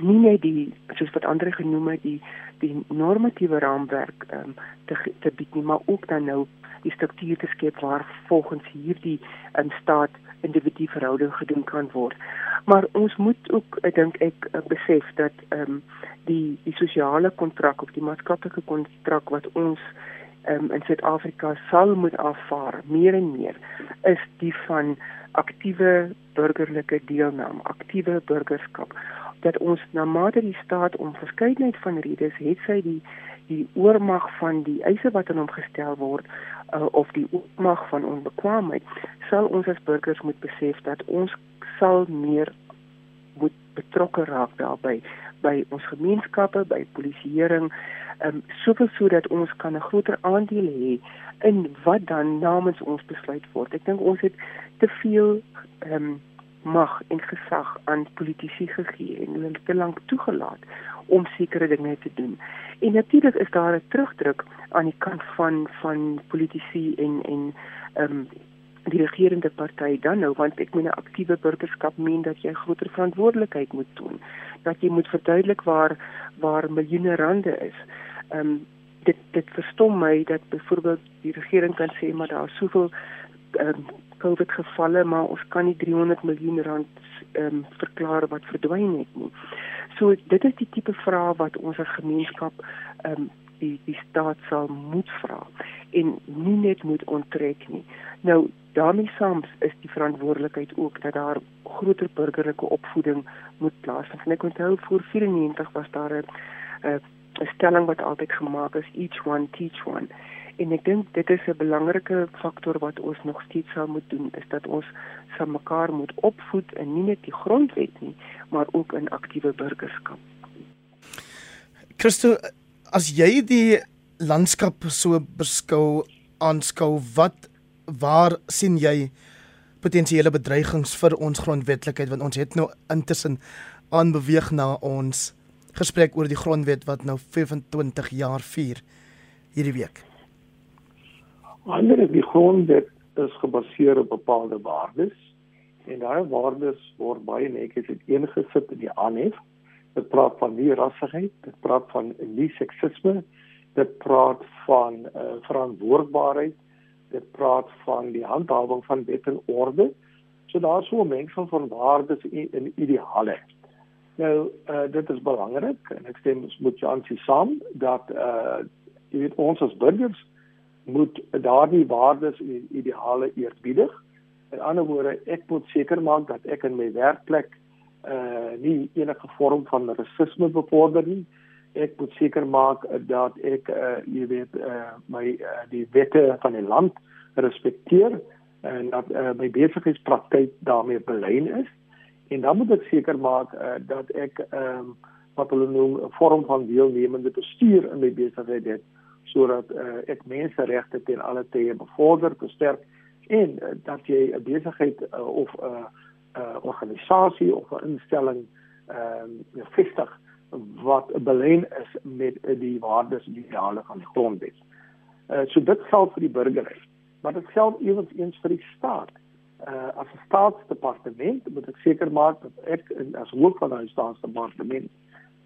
nie net die soos wat ander genoem het die die normatiewe raamwerk um, te te bied nie maar ook dan nou die struktuur te skep waar volgens hierdie in staat individu verhouding gedoen kan word. Maar ons moet ook ek dink ek uh, besef dat ehm um, die die sosiale kontrak of die maatskaplike kontrak wat ons um, in Suid-Afrika sal moet aanvaar meer en meer is die van aktiewe burgerlike deelname, aktiewe burgerskap dat ons na mate die staat om verskeidenheid van redes het sy die die oormag van die eise wat aan hom gestel word uh, of die oormag van onbekwaamheid sal ons as burgers moet besef dat ons sal meer moet betrokke raak daarbey by ons gemeenskappe by polisieering um, soveel sodat ons kan 'n groter aandeel hê in wat dan namens ons besluit word. Ek dink ons het te veel um, mag en gesag aan politici gegee en hulle te lank toegelaat om sekere dinge te doen. En natuurlik is daar 'n terugdruk aan die kant van van politici en en ehm um, die regerende party dan nou want ek meen 'n aktiewe burgerskap meen dat jy groter verantwoordelikheid moet toon. Dat jy moet verduidelik waar waar miljoene rande is. Ehm um, dit dit verstom my dat byvoorbeeld die regering kan sê maar daar is soveel ehm um, COVID gevalle, maar ons kan nie 300 miljoen rand ehm um, verklaar wat verdwyn het nie. So dit is die tipe vrae wat ons as gemeenskap ehm um, die die staat sal moet vra en nie net moet onttrek nie. Nou daarmee saam is die verantwoordelikheid ook dat daar groter burgerlike opvoeding moet plaasvind. En ek onthou voor 94 was daar 'n 'n stelling wat altyd gemaak is each one teach one en ek dink dit is 'n belangrike faktor wat ons nog steeds sal moet doen is dat ons saam mekaar moet opvoed en nie net die grondwet nie maar ook in aktiewe burgerskap. Christo as jy die landskap so beskou aanskou wat waar sien jy potensiële bedreigings vir ons grondwetlikheid want ons het nou intussen aanbeweeg na ons gesprek oor die grondwet wat nou 25 jaar vier hierdie week. Ander die grondwet is gebaseer op bepaalde waardes en daai waardes word baie netjies uiteengesit in die aanhef. Dit praat van nie rassigheid, dit praat van nie seksisme, dit praat van uh, verantwoordbaarheid, dit praat van die handhawing van wet en orde. So daar's so 'n mengsel van waardes en ideale. Nou uh dit is belangrik en ek stem met Jansie saam dat uh jy weet ons as burgers moet daardie waardes en ideale eerbiedig. In ander woorde, ek moet seker maak dat ek in my werkplek uh nie enige vorm van rasisme bevorder nie. Ek moet seker maak dat ek uh jy weet uh my uh, die wette van die land respekteer en dat uh, my besigheidspraktyk daarmee belyn is en dan moet ek seker maak uh, dat ek ehm um, wat hulle noem 'n vorm van deelnemende bestuur in my besigheid het sodat uh, ek menseregte ten alle tye bevorder, versterk en uh, dat jy 'n besigheid uh, of 'n uh, uh, organisasie of 'n instelling ehm uh, vestig wat belyn is met uh, die waardes en ideale van die grondwet. Uh, so dit geld vir die burgerry, maar dit geld ewens eens vir die staat uh, as 'n staatsdepartement moet ek seker maak dat ek as hoof van 'n staatsdepartement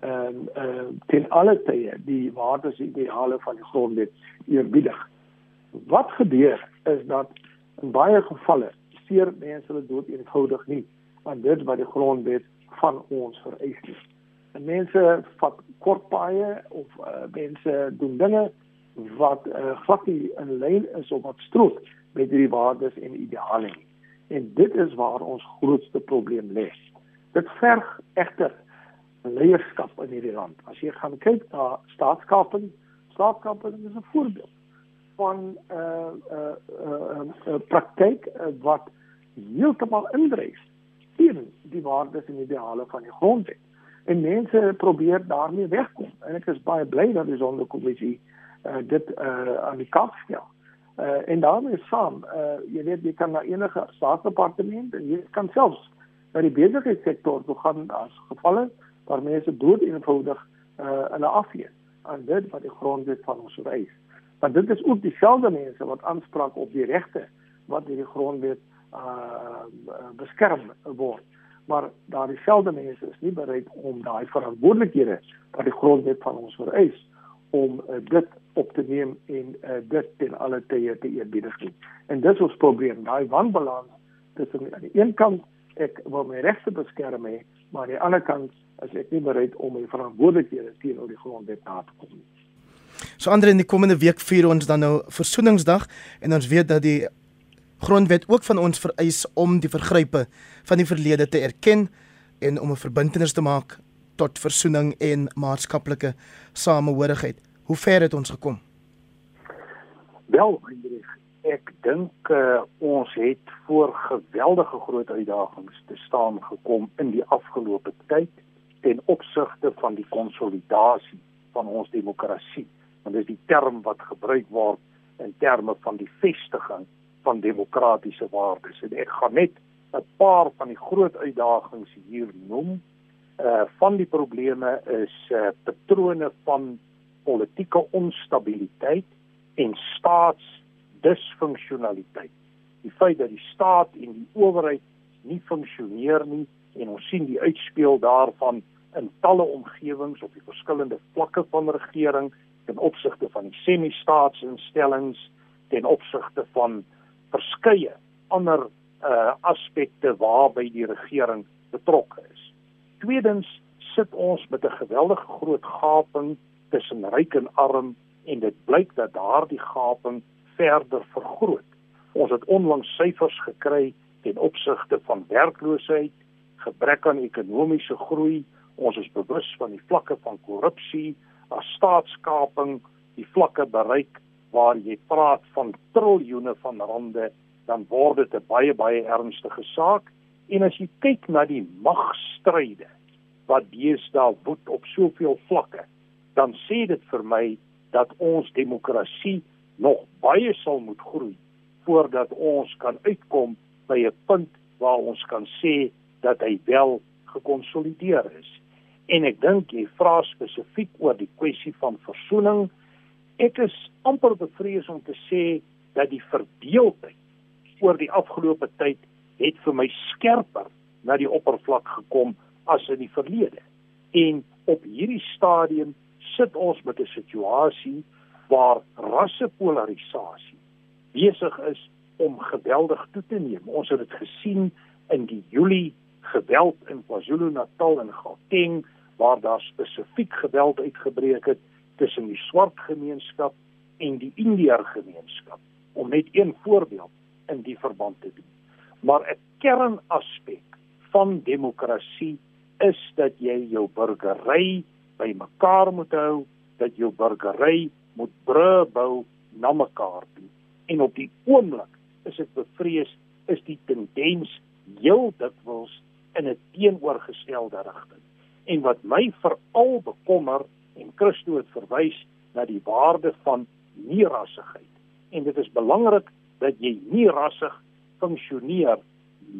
ehm uh, uh, ten alle tye die waardes en ideale van die grondwet eerbiedig. Wat gebeur is dat in baie gevalle seer mense hulle dood eenvoudig nie aan dit wat die grondwet van ons vereis nie. En mense vat kort paaie of uh, mense doen dinge wat uh, glad nie in lyn is of wat strook met hierdie waardes en ideale nie. En dit is waar ons grootste probleem lê. Dit verg egter leierskap in hierdie land. As jy gaan kyk na staatskaping, staatskaping is 'n voorbeeld van 'n uh, 'n uh, 'n uh, uh, uh, praktyk uh, wat heeltemal indryf teen die waardes en ideale van die grondwet. En mense probeer daarmee wegkom. En ek is baie bly dat die sonderkommissie uh, dit uh, aan die kant stel. Uh, en daarmee saam, uh, jy weet jy kan na enige staatsdepartement en jy kan selfs na die besigheidssektor toe gaan as gevalle waar mense dood eenvoudig uh, hulle afgee aan dit wat die grondwet van ons vereis. Want dit is ook dieselfde mense wat aanspraak op die regte wat deur die grondwet uh, beskerm word. Maar daar dieselfde mense is nie bereid om daai verantwoordelikhede wat die grondwet van ons vereis om uh, dit op te neem en uh, dit ten alle tye te eerbiedig nie. En dis ons probleem, daai wanbalans tussen aan die een kant ek wil my regte beskerm hê, maar aan die ander kant is ek nie bereid om my verantwoordelikhede teenoor die grondwet na te kom nie. So ander in die komende week vier ons dan nou versoeningsdag en ons weet dat die grondwet ook van ons vereis om die vergrype van die verlede te erken en om 'n verbintenis te maak tot versoening en maatskaplike samehorigheid. Hoe ver het ons gekom? Wel, Hendrik, ek dink uh, ons het voor geweldige groot uitdagings te staan gekom in die afgelope tyd ten opsigte van die konsolidasie van ons demokrasie. Want dit is die term wat gebruik word in terme van die vestiging van demokratiese waardes. En ek gaan net 'n paar van die groot uitdagings hier noem. Uh van die probleme is uh patrone van politieke onstabiliteit en staatsdisfunksionaliteit. Die feit dat die staat en die owerheid nie funksioneer nie en ons sien die uitspeel daarvan in talle omgewings op die verskillende vlakke van regering ten opsigte van die semi-staatsinstellings ten opsigte van verskeie ander uh aspekte waarby die regering betrokke is. Tweedens sit ons met 'n geweldige groot gaping tussen ryk en arm en dit blyk dat daardie gaping verder vergroot. Ons het onlangs syfers gekry ten opsigte van werkloosheid, gebrek aan ekonomiese groei. Ons is bewus van die vlakke van korrupsie, staatskaping, die vlakke bereik waar jy praat van triljoene van rande, dan word dit 'n baie baie ernstige saak. En as jy kyk na die magstryde wat deesdae woed op soveel vlakke, dan sê dit vir my dat ons demokrasie nog baie sal moet groei voordat ons kan uitkom by 'n punt waar ons kan sê dat hy wel gekonsolideer is. En ek dink jy vra spesifiek oor die kwessie van versoening. Ek is amper bevrees om te sê dat die verdeeldheid oor die afgelope tyd het vir my skerper na die oppervlak gekom as in die verlede. En op hierdie stadium sit ons met 'n situasie waar rassepolarisasie besig is om geweldig toe te neem. Ons het dit gesien in die Julie geweld in KwaZulu-Natal en Gauteng waar daar spesifiek geweld uitgebreek het tussen die swart gemeenskap en die Indiër gemeenskap om net een voorbeeld in die verband te doen. Maar 'n kernaspek van demokrasie is dat jy jou burgery bymekaar moet hou, dat jou burgery moet bru bou na mekaar toe. En op die oomblik is dit bevrees is die tendens heel dikwels in 'n teenoorgestelde rigting. En wat my veral bekommer en Christo het verwys na die waarde van nie-rassigheid. En dit is belangrik dat jy nie rassig funksioneer,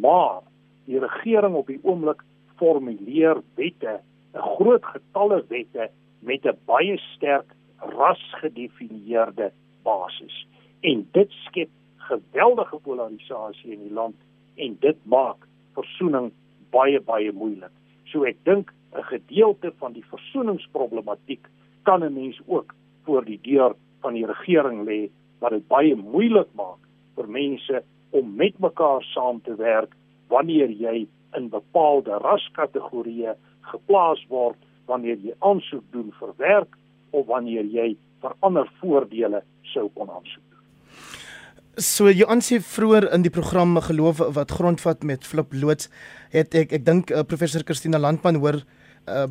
maar die regering op die oomblik formuleer wette, 'n groot getalle wette met 'n baie sterk rasgedefinieerde basis. En dit skep geweldige polarisasie in die land en dit maak versoening baie baie moeilik. So ek dink 'n gedeelte van die versoeningsproblematiek kan 'n mens ook voor die deur van die regering lê wat dit baie moeilik maak vir mense om met mekaar saam te werk wanneer jy in bepaalde raskategorieë geplaas word wanneer jy aansoek doen vir werk of wanneer jy vir ander voordele sou kon aansoek. So jy aansê vroeër in die program geloof wat grondvat met Flip Loots het ek ek dink uh, professor Christina Landman hoor uh,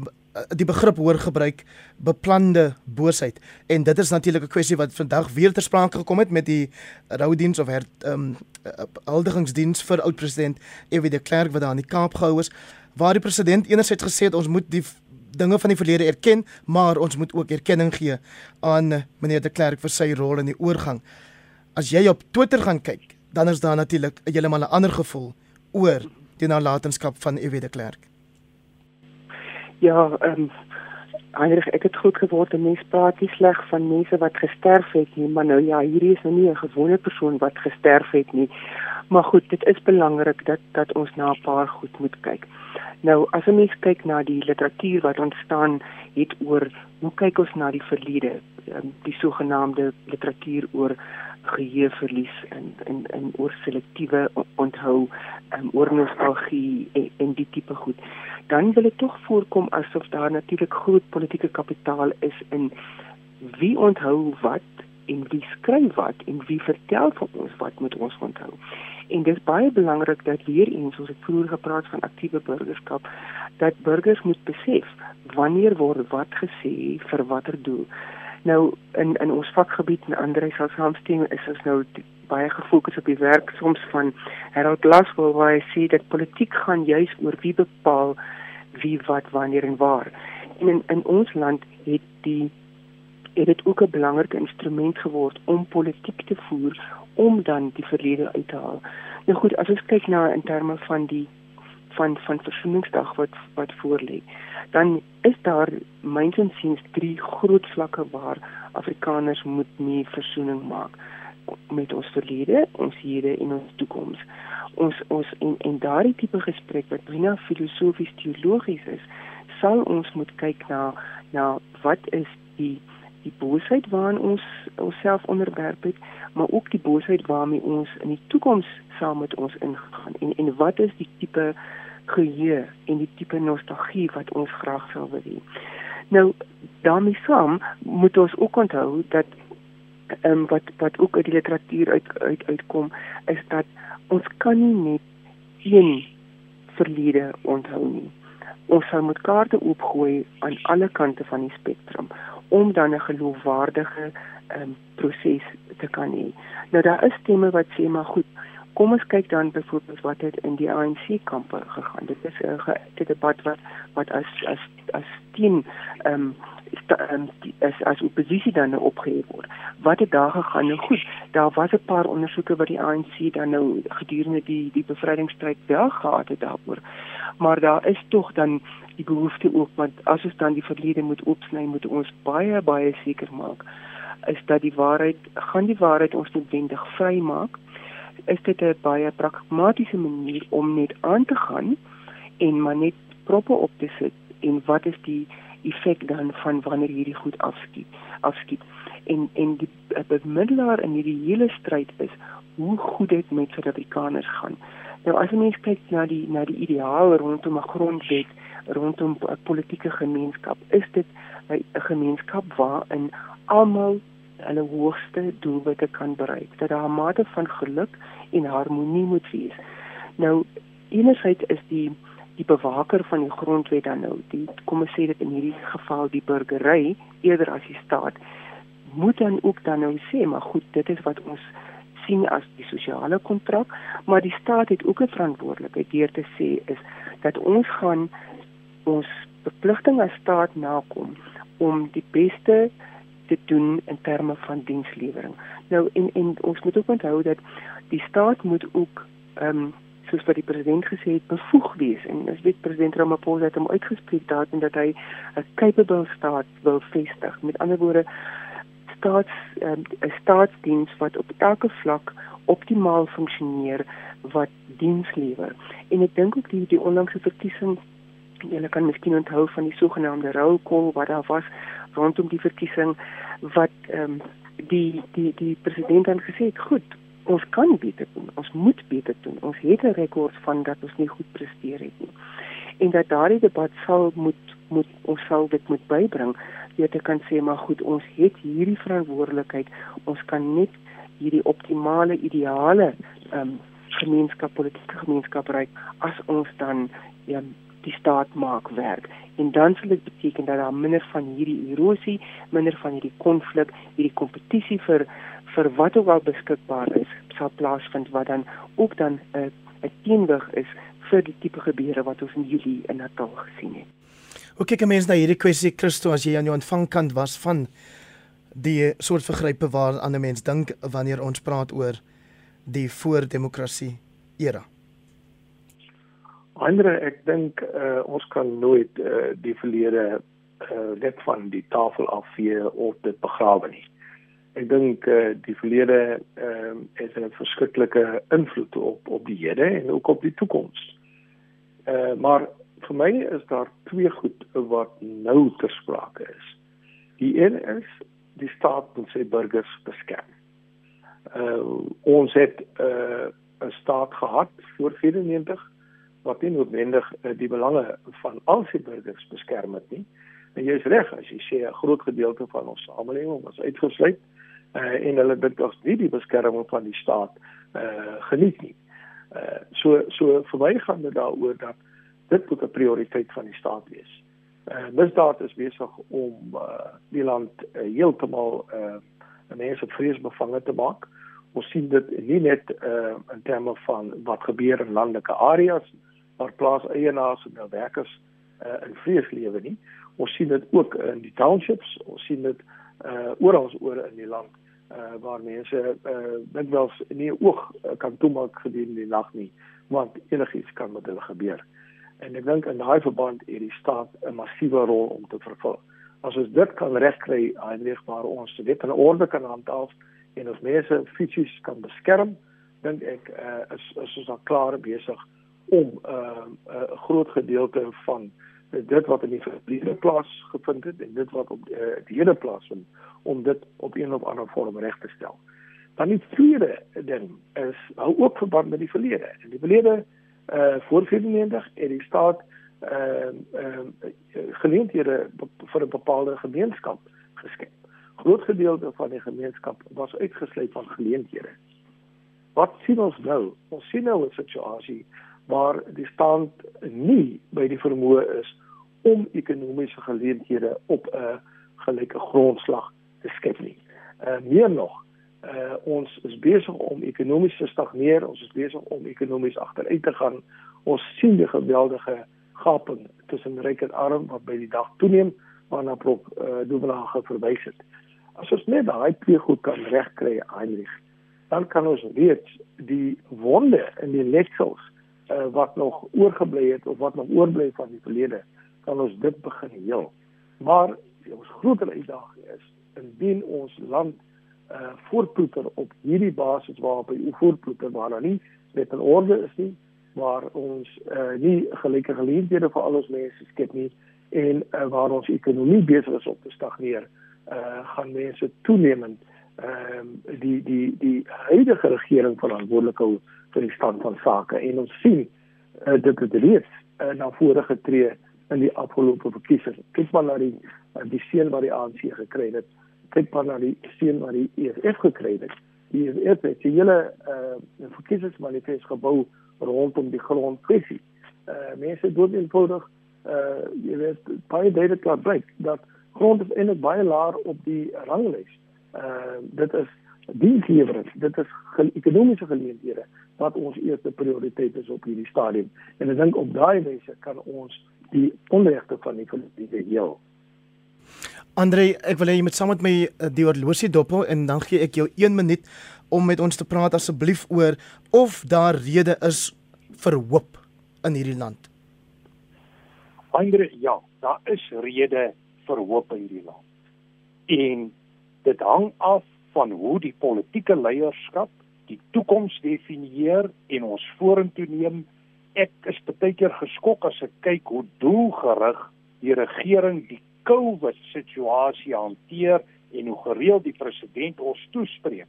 die begrip hoor gebruik beplande boosheid en dit is natuurlik 'n kwessie wat vandag weer ter sprake gekom het met die roudiens of her um, huldigingsdiens vir oud president F.W. de Klerk wat daar in die Kaap gehou is waar die president enerzijds gesê het ons moet die dinge van die verlede erken maar ons moet ook erkenning gee aan meneer de Klerk vir sy rol in die oorgang as jy op Twitter gaan kyk, dan is daar natuurlik 'n heeltemal 'n ander gevoel oor die nalatenskap van Ewe de Klerk. Ja, ehm um, Heinrich, ek het goed geword en mens praat nie sleg van mense wat gesterf het nie, maar nou ja, hierdie is nou nie 'n gewone persoon wat gesterf het nie. Maar goed, dit is belangrik dat dat ons na 'n paar goed moet kyk. Nou, as 'n mens kyk na die literatuur wat ontstaan het oor hoe kyk ons na die verlede, ehm, die sogenaamde literatuur oor geheueverlies en en en oor selektiewe onthou um, oor nostalgie en, en die tipe goed. Dan wil dit tog voorkom asof daar natuurlik groot politieke kapitaal is in wie onthou wat en wie skryf wat en wie vertel vir ons wat moet ons onthou. En dit is baie belangrik dat weer eens ons het vroeër gepraat van aktiewe burgerskap dat burgers moet besef wanneer word wat gesê vir watter doel Nou in in ons vakgebied en ander sal saamstem is ons nou baie gefokus op die werk soms van Harold Glasgow waar hy sê dat politiek gaan juis oor wie bepaal wie wat wanneer en waar. En in in ons land het die het dit ook 'n belangrike instrument geword om politiek te voer om dan die verlede uit te haal. Nou goed, as ons kyk na in terme van die van van versoeningsdag wat wat voorlê dan is daar myns insiens drie groot vlakke waar Afrikaners moet nie versoening maak met ons verlede, ons hede en ons toekoms. Ons ons en en daardie tipe gesprek wat binne filosofies teologies is, sal ons moet kyk na na wat is die die boosheid waaraan ons onsself onderwerp het, maar ook die boosheid waarmee ons in die toekoms saam met ons ingaan en en wat is die tipe geheue en die tipe nostalgie wat ons graag sou wil hê. Nou daarmee saam moet ons ook onthou dat ehm um, wat wat ook uit die literatuur uit uit uitkom is dat ons kan nie net een verlede onthou nie. Ons sal moet kaarte oopgooi aan alle kante van die spektrum om dan 'n geloofwaardige ehm um, proses te kan hê. Nou daar is stemme wat sê maar goed, kom ons kyk dan byvoorbeeld wat het in die ANC kampe gegaan. Dit is 'n dit debat wat wat as as as teen ehm um, as as oppositie dan nou opgehef word. Wat het daar gegaan? Nou goed, daar was 'n paar ondersoeke wat die ANC dan nou gedurende die die bevrydingsstryd wel gehad het daaroor. Maar daar is tog dan die behoefte ook want as ons dan die verlede moet oopsny, moet ons baie baie seker maak is dat die waarheid gaan die waarheid ons noodwendig vrymaak is dit 'n baie pragmatiese manier om net aan te gaan en maar net proppe op te sit en wat is die effek dan van wanneer hierdie goed afskiet afskiet. En en die bemiddelaar in hierdie hele stryd is hoe goed dit met Suid-Afrikaners gaan. Nou as 'n mens kyk na die na die ideaal rondom 'n grondwet, rondom 'n politieke gemeenskap, is dit 'n gemeenskap waarin almal hulle hoogste doelwitte kan bereik. Dat daar 'n mate van geluk en harmonie moet wees. Nou enerzijds is die die bewaker van die grondwet dan nou die kom ons sê dit in hierdie geval die burgery eerder as die staat moet dan ook dan nou sê maar goed dit is wat ons sien as die sosiale kontrak maar die staat het ook 'n verantwoordelikheid deur te sê is dat ons gaan ons verpligting as staat nakom om die beste te doen in terme van dienslewering. Nou en en ons moet ook onthou dat die staat moet ook ehm um, soos wat die president gesê het bevoeg wees en as weet president Ramaphosa het hom uitgespreek daar en dat hy 'n capable staat wil vestig. Met ander woorde staats ehm, 'n um, staatsdiens wat op elke vlak optimaal funksioneer wat diens lewer. En ek dink ook die die onlangse verkiesing Julle kan miskien onthou van die sogenaamde roll call wat daar was rondom die verkiesing wat ehm um, die die die president het gesê het goed ons kan beter doen ons moet beter doen. Ons het 'n rekord van dat ons nie goed presteer het nie. En dat daardie debat sal moet moet ons sal dit moet bybring jy te kan sê maar goed ons het hierdie verantwoordelikheid. Ons kan net hierdie optimale ideale ehm um, gemeenskap politieke gemeenskap bereik as ons dan ja die staat maak werk en dan sal dit beteken dat daar minder van hierdie erosie, minder van hierdie konflik, hierdie kompetisie vir vir wat ook al beskikbaar is, sal plaasvind wat dan ook dan 'n uh, 'n teenwig is vir die tipe gebeure wat ons in Julie in Natal gesien het. Hoe kyk 'n mens na hierdie kwessie Christo as jy aan jou ontvangkant was van die soort vergrype waaraan 'n mens dink wanneer ons praat oor die voordemokrasie era? Andre, ek dink uh, ons kan nooit uh, die verlede uh, net van die tafel afvee of dit begrawe nie. Ek dink uh, die verlede uh, het 'n verskriklike invloed op op die hede en ook op die toekoms. Uh, maar vir my is daar twee goed wat nou ter sprake is. Die een is die staat moet sy burgers beskerm. Uh, ons het 'n uh, staat gehad voor 94 wat nie noodwendig uh, die belange van al sy burgers beskerm het nie. En jy is reg as jy sê 'n groot gedeelte van ons samelewing was uitgesluit uh, en hulle dit as nie die beskerming van die staat uh, geniet nie. Uh, so so vir my gaan dit daaroor dat dit moet 'n prioriteit van die staat wees. Uh, misdaad is besig om uh, die land uh, heeltemal uh, mense vreesbevange te maak. Ons sien dit nie net uh, in terme van wat gebeur in landelike areas waar plaas eienaars en werkers uh, in vrees lewe nie. Ons sien dit ook in die townships, ons sien dit uh oral oor in die land uh waar mense uh dikwels nie oog kan toemaak gedurende die nag nie, want enigiets kan met hulle gebeur. En ek dink in daai verband het die staat 'n massiewe rol om te vervul. As ons dit kan regkry, eindig waar ons dit in orde kan handhaaf en ons mense fisies kan beskerm, dink ek uh is is ons al klaar besig om 'n uh, uh, groot gedeelte van dit wat in die verlede plaas gevind het en dit wat op uh, die hele plaas vind om dit op een of ander vorm reg te stel. Dan die tweede ding is hou ook verband met die verlede. In die verlede uh voor 94 het die staat ehm uh, uh, geleenthede vir 'n bepaalde gemeenskap geskep. Groot gedeelte van die gemeenskap was uitgesluit van geleenthede. Wat sien ons nou? Ons sien nou 'n situasie waar die stand nie by die vermoë is om ekonomiese geleenthede op 'n gelyke grondslag te skep nie. Uh meer nog, uh ons is besig om ekonomies te stagneer, ons is besig om ekonomies agteruit te gaan. Ons sien die geweldige gaping tussen ryk en arm wat by die dag toeneem, waarna prof uh Dublage verwys het. As ons net daai twee goed kan regkry, Heinrich, dan kan ons reeds die wonde in die leksels uh, wat nog oorgebly het of wat nog oorbly van die verlede, kan ons dit begin heel. Maar ons groter uitdaging is indien ons land uh voortploeter op hierdie basis waarop hy voortploeter waar daar nie net 'n orde is nie, waar ons uh nie gelyke geleenthede vir al ons mense skep nie en uh, waar ons ekonomie besig is om te stagneer, uh gaan mense toenemend ehm um, die die die huidige regering verantwoordelik hou vir die stand van sake en ons sien uh, dit het reeds uh, na vore getree in die afgelope verkiesing. Kyk maar na die uh, die seën wat die ANC gekry het. Kyk maar na die seën wat die EFF gekry het. Die EFF het die hele uh, verkiesingsmanifest gebou rondom die grondkwessie. Uh, mense doen eenvoudig uh jy weet baie duidelik laat blyk dat grond is eintlik baie laag op die ranglys. Dit is dienslewering, dit is ekonomiese geleenthede wat ons eerste prioriteit is op hierdie stadium. En ek dink op daai wyse kan ons die onregte van die politieke heel. Andre, ek wil hê jy moet saam met my uh, die horlosie dop en dan gee ek jou 1 minuut om met ons te praat asseblief oor of daar rede is vir hoop in hierdie land. Andre, ja, daar is rede vir hoop in hierdie land. En dit hang af van hoe die politieke leierskap die toekoms definieer en ons vorentoe neem. Ek is baie keer geskok as ek kyk hoe doelgerig die regering die COVID situasie hanteer en hoe gereeld die president ons toespreek.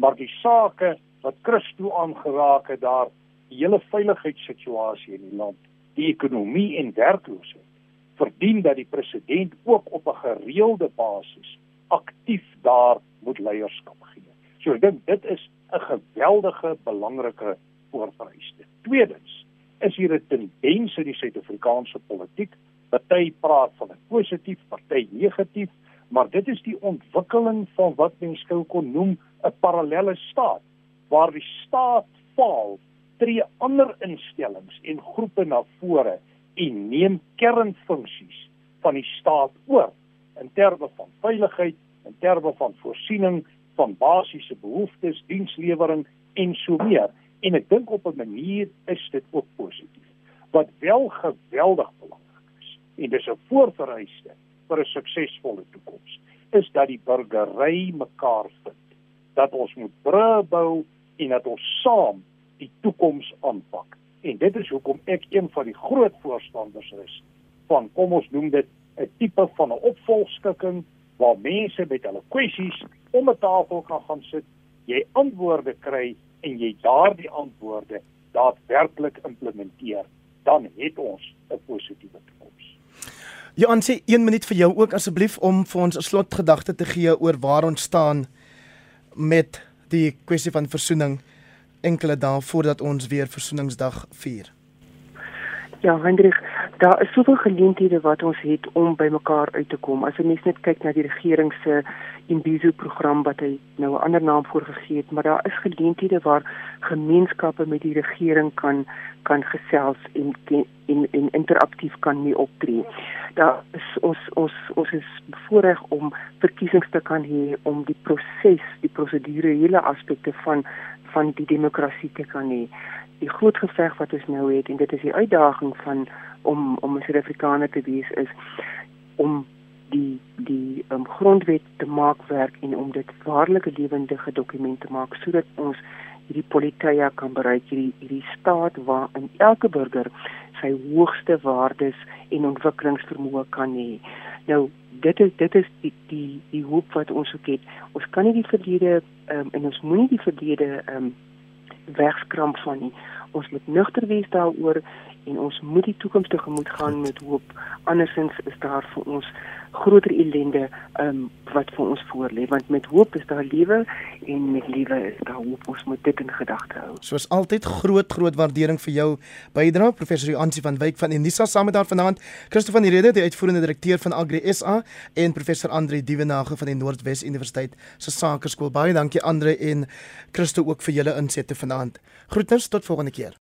Maar die sake wat Christo aangeraak het daar, die hele veiligheidssituasie in die land, die ekonomie en werkloosheid, verdien dat die president ook op 'n gereelde basis aktief daar moet leierskap gee. So ek dink dit is 'n geweldige belangrike voorvereiste. Tweedens is hier 'n tendens in die Suid-Afrikaanse politiek. Party praat van 'n positief, party negatief, maar dit is die ontwikkeling van wat mens sou kon noem 'n parallelle staat waar die staat faal, tree ander instellings en groepe na vore en neem kernfunksies van die staat oor in terme van veiligheid, in terme van voorsiening van basiese behoeftes, dienslewering en so meer. En ek dink op 'n manier is dit ook positief. Wat wel geweldig belangrik is en dis 'n voorvereiste vir 'n suksesvolle toekoms, is dat die burgery mekaar vind. Dat ons moet brûe bou en dat ons saam die toekoms aanpak. En dit is hoekom ek een van die groot voorstanders is van kom ons noem dit 'n tipe van 'n opvolgskikking waar mense met hulle kwessies om 'n tafel kan gaan sit, jy antwoorde kry en jy daardie antwoorde daadwerklik implementeer, dan het ons 'n positiewe toekoms. Johan sê 1 minuut vir jou ook asseblief om vir ons 'n slotgedagte te gee oor waar ons staan met die kwessie van versoening enkele dae voordat ons weer versoeningsdag vier. Ja, Hendrik, daar is soveel geleenthede wat ons het om by mekaar uit te kom. As jy net kyk na die regering se Imbizo program wat hy nou 'n ander naam voorgegee het, maar daar is geleenthede waar gemeenskappe met die regering kan kan gesels en en en interaktief kan mee optree. Daar is ons ons ons is bevoorreg om verkiesings te kan hê om die proses, die prosedurele aspekte van van die demokrasie te kan hê. Die groot geveg wat ons nou het en dit is die uitdaging van om om 'n Suid-Afrikaner te wees is om die die um, grondwet te maak werk en om dit waarlike lewendige dokument te maak sodat ons hierdie politeia kan bereik hierdie hierdie staat waarin elke burger sy hoogste waardes en ontwikkelingsvermoë kan hê. Nou dit is dit is die die die hoop wat ons ook het. Ons kan nie die verlede um, en ons moenie die verlede um, wegskramp van nie. Ons moet nugter wees daaroor en ons moet die toekoms tegemoet gaan met hoop. Andersins is daar vir ons groter ellende um, wat vir ons voorlê want met hoop is daar lewe en met lewe is daar hoop. Ons moet dit in gedagte hou. Soos altyd groot groot waardering vir jou bydrae professor Jansie van Wyk van Unisa saam met daar vanaand Christo van die Rede die uitvoerende direkteur van Agri SA en professor Andre Dievenage van die Noordwes Universiteit se Sakeskool. Baie dankie Andre en Christo ook vir julle insette vanaand. Groetens tot volgende keer.